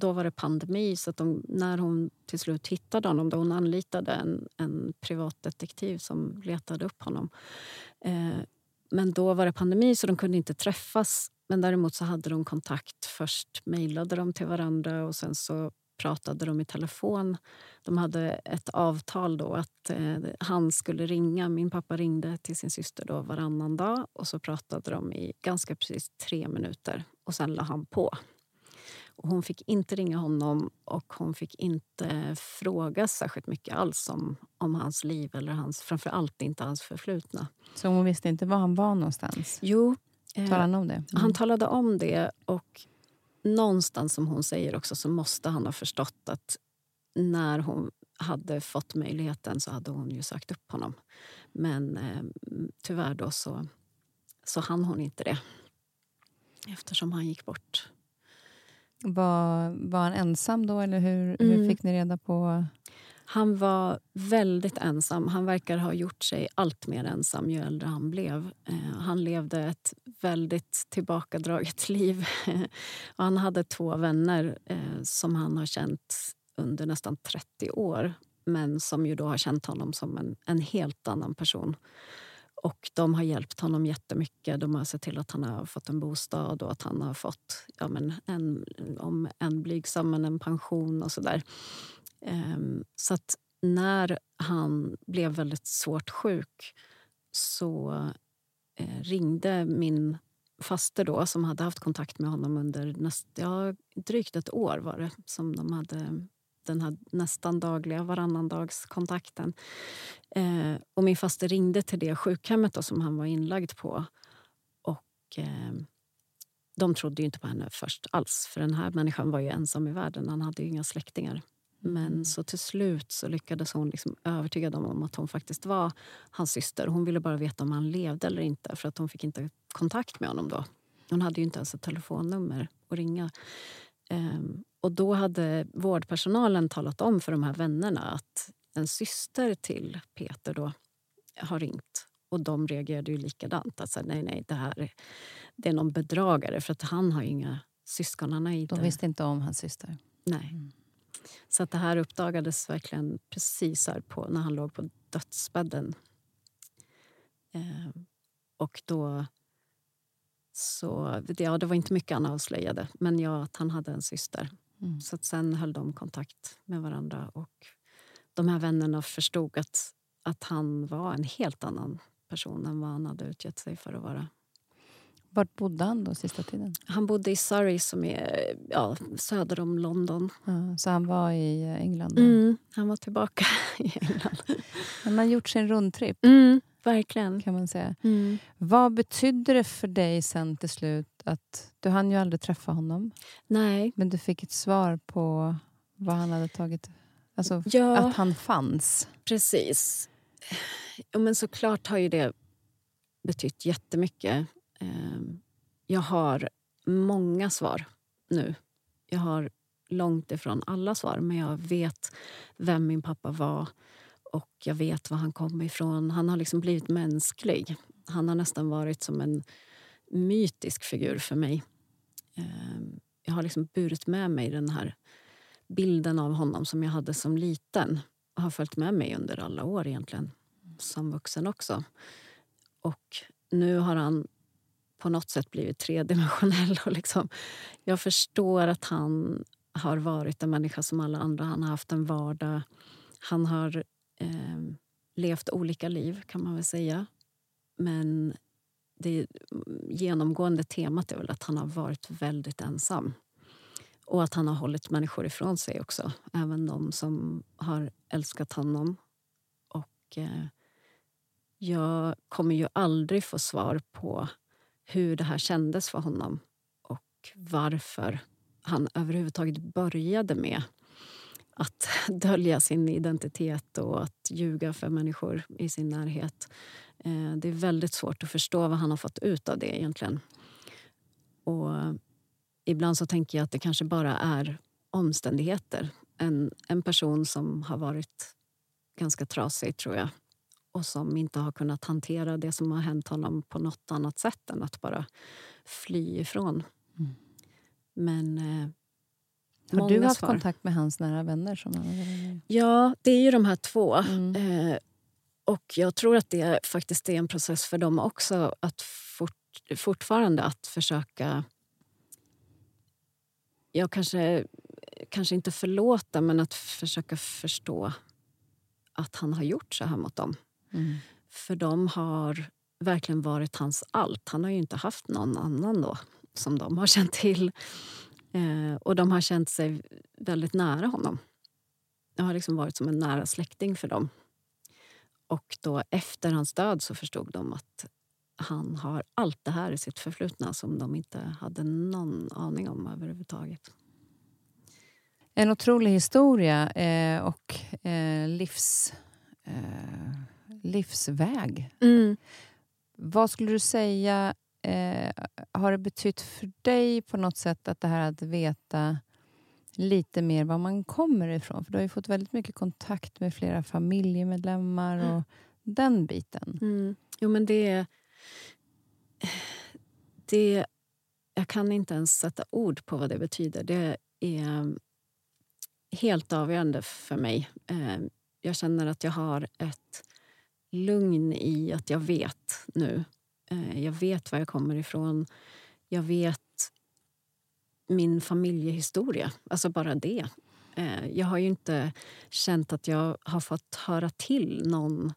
då var det pandemi, så de, när hon till slut hittade honom då hon anlitade en, en privatdetektiv som letade upp honom. Eh, men då var det pandemi, så de kunde inte träffas. Men däremot så hade de kontakt. Först mejlade de till varandra och sen så pratade de i telefon. De hade ett avtal då att eh, han skulle ringa. Min pappa ringde till sin syster då varannan dag och så pratade de i ganska precis tre minuter och sen la han på. Och hon fick inte ringa honom och hon fick inte fråga särskilt mycket alls om, om hans liv eller hans, framför inte hans förflutna.
Så hon visste inte var han var någonstans?
Jo.
Eh, talade han om det? Mm.
Han talade om det och någonstans som hon säger också så måste han ha förstått att när hon hade fått möjligheten så hade hon ju sagt upp honom. Men eh, tyvärr då så, så hann hon inte det eftersom han gick bort
var, var han ensam då, eller hur, mm. hur fick ni reda på...
Han var väldigt ensam. Han verkar ha gjort sig allt mer ensam ju äldre han blev. Eh, han levde ett väldigt tillbakadraget <laughs> liv. och han hade två vänner eh, som han har känt under nästan 30 år men som ju då har känt honom som en, en helt annan person. Och de har hjälpt honom jättemycket. De har sett till att han har fått en bostad och att han har fått ja, men en, om en blygsam men en pension och sådär. Ehm, så att när han blev väldigt svårt sjuk så eh, ringde min faster då, som hade haft kontakt med honom under näst, ja, drygt ett år var det som de hade den här nästan dagliga varannandagskontakten. Eh, och min faster ringde till det sjukhemmet då, som han var inlagd på. Och eh, de trodde ju inte på henne först alls, för den här människan var ju ensam i världen. Han hade ju inga släktingar. Men så till slut så lyckades hon liksom övertyga dem om att hon faktiskt var hans syster. Hon ville bara veta om han levde eller inte, för att hon fick inte kontakt med honom då. Hon hade ju inte ens ett telefonnummer att ringa. Um, och då hade vårdpersonalen talat om för de här vännerna att en syster till Peter då har ringt. Och de reagerade ju likadant. Alltså, nej, nej, det här är, det är någon bedragare för att han har inga syskon. Han inte...
De visste inte om hans syster?
Nej. Mm. Så att det här uppdagades verkligen precis här på, när han låg på dödsbädden. Eh, och då så ja, det var inte mycket han avslöjade, men ja, att han hade en syster. Mm. Så sen höll de kontakt med varandra och de här vännerna förstod att, att han var en helt annan person än vad han hade utgett sig för att vara.
Vart bodde han då sista tiden?
Han bodde i Surrey som är ja, söder om London.
Ja, så han var i England?
Mm, han var tillbaka <laughs> i England.
Han har gjort sin rundtripp.
Mm, verkligen.
kan man säga.
Mm.
Vad betydde det för dig sen till slut att du hann ju aldrig träffa honom
Nej.
men du fick ett svar på vad han hade tagit... Alltså
Ja.
att han fanns.
Precis. Ja, men såklart har ju det betytt jättemycket. Ehm, jag har många svar nu. Jag har långt ifrån alla svar, men jag vet vem min pappa var och jag vet var han kom ifrån. Han har liksom blivit mänsklig. Han har nästan varit som en mytisk figur för mig. Ehm, jag har liksom burit med mig den här bilden av honom som jag hade som liten har följt med mig under alla år egentligen, som vuxen också. Och nu har han på något sätt blivit tredimensionell. Och liksom, jag förstår att han har varit en människa som alla andra. Han har haft en vardag. Han har eh, levt olika liv, kan man väl säga. Men det genomgående temat är väl att han har varit väldigt ensam. Och att han har hållit människor ifrån sig också. Även de som har älskat honom. Och eh, jag kommer ju aldrig få svar på hur det här kändes för honom och varför han överhuvudtaget började med att <laughs> dölja sin identitet och att ljuga för människor i sin närhet. Eh, det är väldigt svårt att förstå vad han har fått ut av det egentligen. Och ibland så tänker jag att det kanske bara är omständigheter. En, en person som har varit ganska trasig, tror jag och som inte har kunnat hantera det som har hänt honom på något annat sätt än att bara fly ifrån.
Mm.
Men... Eh,
Har du haft
svar.
kontakt med hans nära vänner? Som han?
Ja, det är ju de här två.
Mm.
Eh, och jag tror att det faktiskt är en process för dem också att fort, fortfarande att försöka... Jag kanske, kanske inte förlåta, men att försöka förstå att han har gjort så här mot dem.
Mm.
För de har verkligen varit hans allt. Han har ju inte haft någon annan då som de har <laughs> känt till. Eh, och de har känt sig väldigt nära honom. Det har liksom varit som en nära släkting för dem. Och då efter hans död så förstod de att han har allt det här i sitt förflutna som de inte hade någon aning om överhuvudtaget.
En otrolig historia eh, och eh, livs, eh, livsväg. Vad skulle du säga eh, har det betytt för dig på något sätt att det här att veta lite mer var man kommer ifrån? För du har ju fått väldigt mycket kontakt med flera familjemedlemmar och den biten.
Mm. Jo, men det... det jag kan inte ens sätta ord på vad det betyder. Det är helt avgörande för mig. Eh, Jag känner att jag har ett lugn i att jag vet nu. Eh, jag vet var jag kommer ifrån. Jag vet min familjehistoria. Alltså bara det. Eh, jag har ju inte känt att jag har fått höra till någon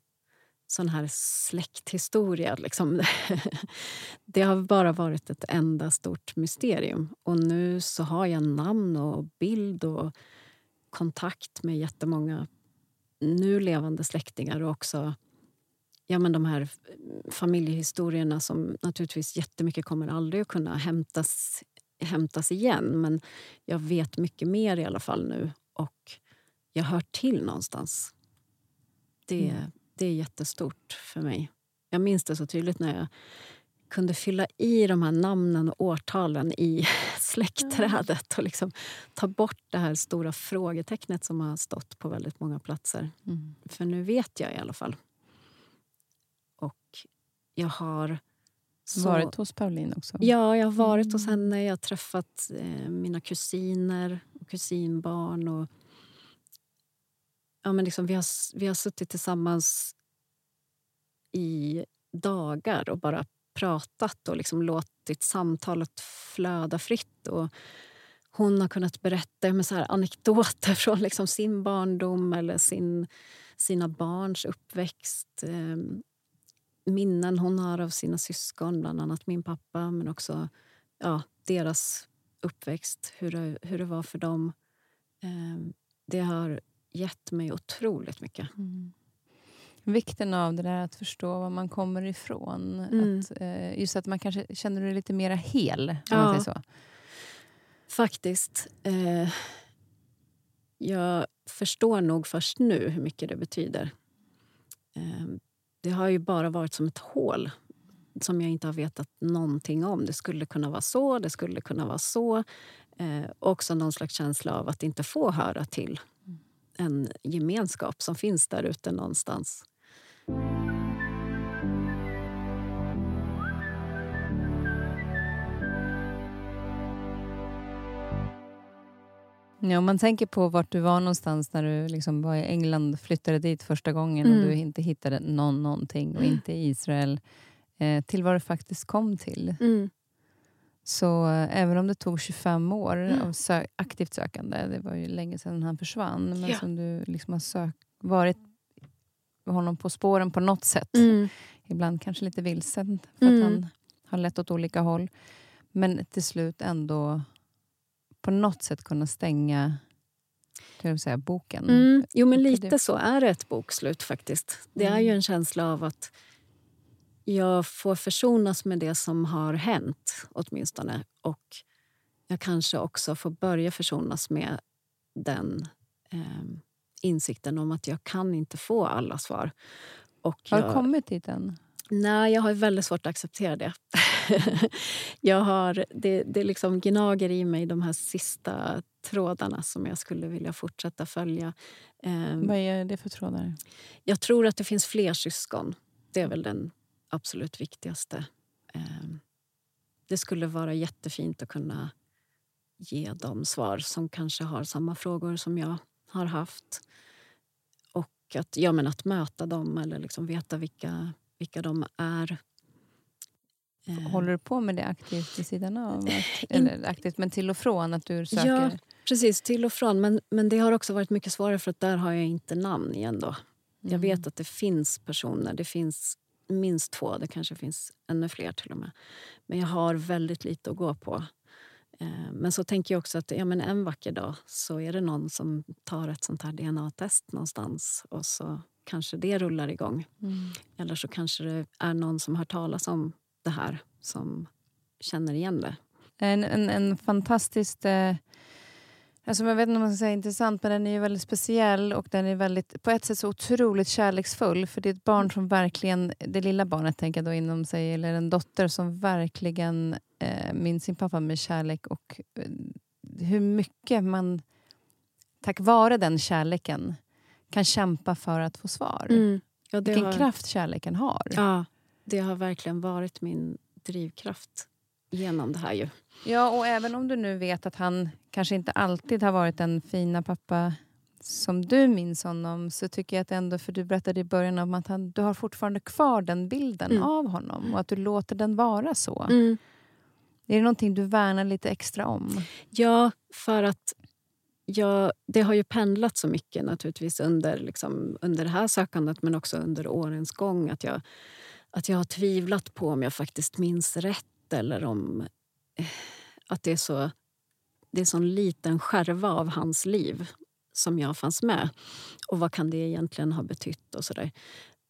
sån här släkthistoria. Liksom. <laughs> Det har bara varit ett enda stort mysterium. Och nu så har jag namn och bild och kontakt med jättemånga nu levande släktingar och också ja, men de här familjehistorierna som naturligtvis jättemycket kommer aldrig att kunna hämtas, hämtas igen. Men jag vet mycket mer i alla fall nu och jag hör till någonstans. Det,
Mm.
det är jättestort för mig. Jag minns det så tydligt när jag kunde fylla i de här namnen och årtalen i <laughs> släktträdet och liksom ta bort det här stora frågetecknet som har stått på väldigt många platser.
Mm.
För nu vet jag i alla fall. Jag har... Så...
Varit hos Pauline också?
Ja, jag har varit hos
Mm.
henne. Jag har träffat eh, mina kusiner och kusinbarn. Och, ja, men liksom, vi, har, vi har suttit tillsammans i dagar och bara pratat och liksom låtit samtalet flöda fritt. Och hon har kunnat berätta med så här anekdoter <laughs> från liksom sin barndom eller sin, sina barns uppväxt. Minnen hon har av sina syskon, bland annat min pappa men också ja, deras uppväxt, hur det, hur det var för dem. Eh, det har gett mig otroligt mycket. Mm.
Vikten av det där att förstå var man kommer ifrån. Mm. Att, eh, just att man kanske känner sig lite mer hel. Ja, så.
Faktiskt. Eh, jag förstår nog först nu hur mycket det betyder. Eh, det har ju bara varit som ett hål som jag inte har vetat någonting om. Det skulle kunna vara så, det skulle kunna vara så. Eh, också någon slags känsla av att inte få höra till en gemenskap som finns där ute någonstans.
Ja, om man tänker på vart du var någonstans när du liksom var i England flyttade dit första gången mm. och du inte hittade någon, någonting och inte i Israel eh, till vad du faktiskt kom till. Mm. Så eh, även om det tog 25 år mm. av sö aktivt sökande, det var ju länge sedan han försvann, men ja. som du liksom har sök varit honom på spåren på något sätt. Mm. Ibland kanske lite vilsen, för att mm. han har lett åt olika håll. Men till slut ändå på något sätt kunna stänga jag säga, boken.
Mm. Jo, men lite så är det ett bokslut faktiskt. Det är ju mm. en känsla av att jag får försonas med det som har hänt, åtminstone. Och jag kanske också får börja försonas med den eh, insikten om att jag kan inte få alla svar.
Och har du kommit dit än?
Nej, jag har väldigt svårt att acceptera det. <laughs> jag har, det det liksom gnager i mig de här sista trådarna som jag skulle vilja fortsätta följa.
Um, Vad är det för trådar?
Jag tror att det finns fler syskon. Det är väl den absolut viktigaste. Um, det skulle vara jättefint att kunna ge dem svar som kanske har samma frågor som jag har haft. Och att, ja, men att möta dem eller liksom veta vilka vilka de är.
Eh. Håller du på med det aktivt vid sidan av? Eller aktivt, men till och från? att du söker? Ja,
precis. Till och från. Men, men det har också varit mycket svårare för att där har jag inte namn igen. Då. Jag mm. vet att det finns personer. Det finns minst två. Det kanske finns ännu fler till och med. Men jag har väldigt lite att gå på. Eh, men så tänker jag också att ja, men en vacker dag så är det någon som tar ett sånt här DNA-test någonstans och så kanske det rullar igång. Mm. Eller så kanske det är någon som har talas om det här som känner igen det.
En, en, en fantastiskt... Eh, alltså jag vet inte om man ska säga intressant, men den är ju väldigt speciell och den är väldigt, på ett sätt så otroligt kärleksfull. För det är ett barn som verkligen, det lilla barnet tänker jag då inom sig, eller en dotter som verkligen eh, minns sin pappa med kärlek och eh, hur mycket man tack vare den kärleken kan kämpa för att få svar. Mm. Ja, Vilken har... kraft kärleken har.
Ja, det har verkligen varit min drivkraft genom det här. Ju.
Ja, och även om du nu vet att han kanske inte alltid har varit den fina pappa som du minns honom så tycker jag att ändå, för du berättade i början om att han, du har fortfarande kvar den bilden mm. av honom och att du låter den vara så. Mm. Är det någonting du värnar lite extra om?
Ja, för att jag, det har ju pendlat så mycket naturligtvis under, liksom, under det här sökandet men också under årens gång. Att jag, att jag har tvivlat på om jag faktiskt minns rätt eller om eh, att det är så det är sån liten skärva av hans liv som jag fanns med. Och vad kan det egentligen ha betytt? och så där.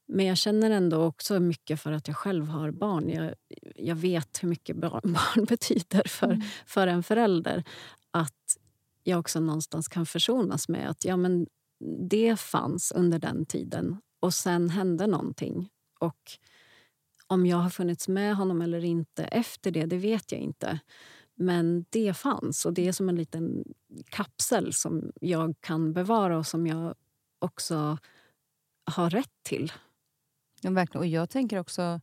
Men jag känner ändå också mycket för att jag själv har barn. Jag, jag vet hur mycket barn <laughs> betyder för, mm. för en förälder. Att jag också någonstans kan försonas med att ja, men det fanns under den tiden och sen hände någonting. Och om jag har funnits med honom eller inte efter det, det vet jag inte. Men det fanns och det är som en liten kapsel som jag kan bevara och som jag också har rätt till.
Ja, verkligen. Och jag tänker också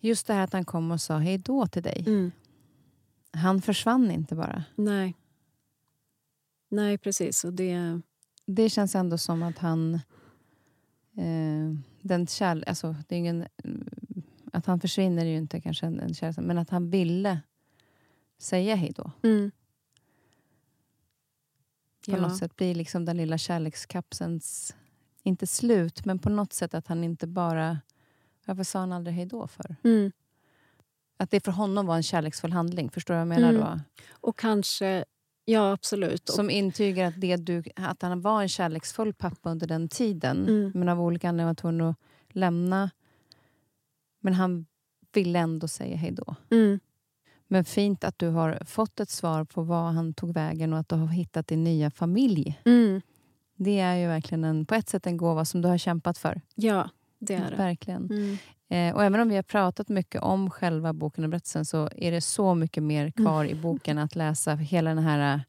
just det här att han kom och sa hej då till dig. Mm. Han försvann inte bara.
Nej. Nej, precis. Och det...
det känns ändå som att han... Eh, den kärl, alltså, det är ingen, att han försvinner är ju inte kanske en, en kärlek, men att han ville säga hej då. Mm. på något sätt blir liksom den lilla kärlekskapselns, inte slut, men på något sätt att han inte bara... Varför sa han aldrig hej då för?
Mm.
Att det för honom var en kärleksfull handling. Förstår du vad jag menar
Mm.
då?
Och kanske, ja absolut. Och,
Som intygar att, det du, att han var en kärleksfull pappa under den tiden,
Mm.
men av olika anledningar var tvungen att lämna. Men han ville ändå säga hej då.
mm,
Men fint att du har fått ett svar på var han tog vägen och att du har hittat din nya familj.
mm,
Det är ju verkligen en, på ett sätt en gåva som du har kämpat för.
ja, det är det.
Verkligen.
Mm.
Eh, och även om vi har pratat mycket om själva boken och berättelsen så är det så mycket mer kvar i boken att läsa. Hela den här eh,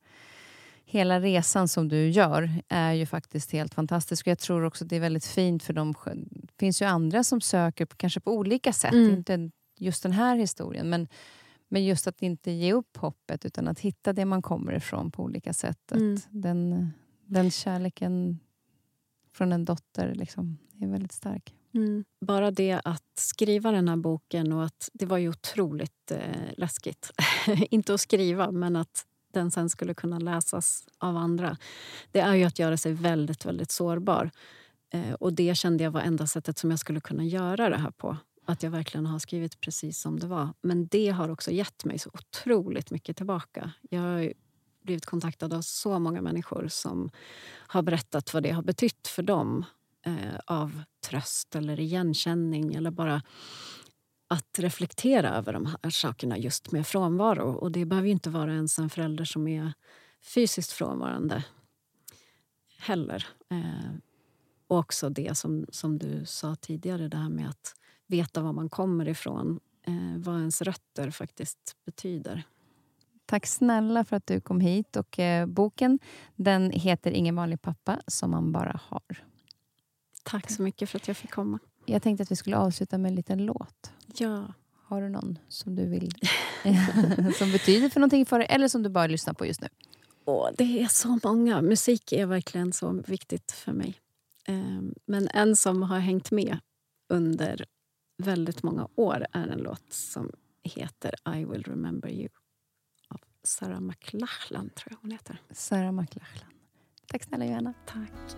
Hela resan som du gör är ju faktiskt helt fantastisk. Och jag tror också att det är väldigt fint för dem. Det finns ju andra som söker på, kanske på olika sätt.
Mm.
Inte just den här historien. Men, men just att inte ge upp hoppet utan att hitta det man kommer ifrån på olika sätt.
Mm.
Den, den kärleken från en dotter liksom, är väldigt stark.
Mm. Bara det att skriva den här boken och att det var ju otroligt eh, läskigt. <laughs> Inte att skriva, men att den sen skulle kunna läsas av andra. Det är ju att göra sig väldigt, väldigt sårbar. Eh, och det kände jag var enda sättet som jag skulle kunna göra det här på. Att jag verkligen har skrivit precis som det var. Men det har också gett mig så otroligt mycket tillbaka. Jag har ju blivit kontaktad av så många människor som har berättat vad det har betytt för dem eh, av tröst eller igenkänning eller bara att reflektera över de här sakerna just med frånvaro. Och det behöver ju inte vara ens en förälder som är fysiskt frånvarande heller. Eh, och också det som, som du sa tidigare, det här med att veta var man kommer ifrån. Eh, vad ens rötter faktiskt betyder.
Tack snälla för att du kom hit. Och eh, Boken den heter Ingen vanlig pappa som man bara har.
Tack så mycket för att jag fick komma.
Jag tänkte att vi skulle avsluta med en liten låt.
Ja.
Har du någon som du vill <laughs> som betyder för någonting för dig eller som du bara lyssnar på just nu?
Åh, det är så många. Musik är verkligen så viktigt för mig. Eh, Men en som har hängt med under väldigt många år är en låt som heter I will remember you av Sarah McLachlan, tror jag hon heter.
Sarah McLachlan. Tack snälla Johanna.
Tack.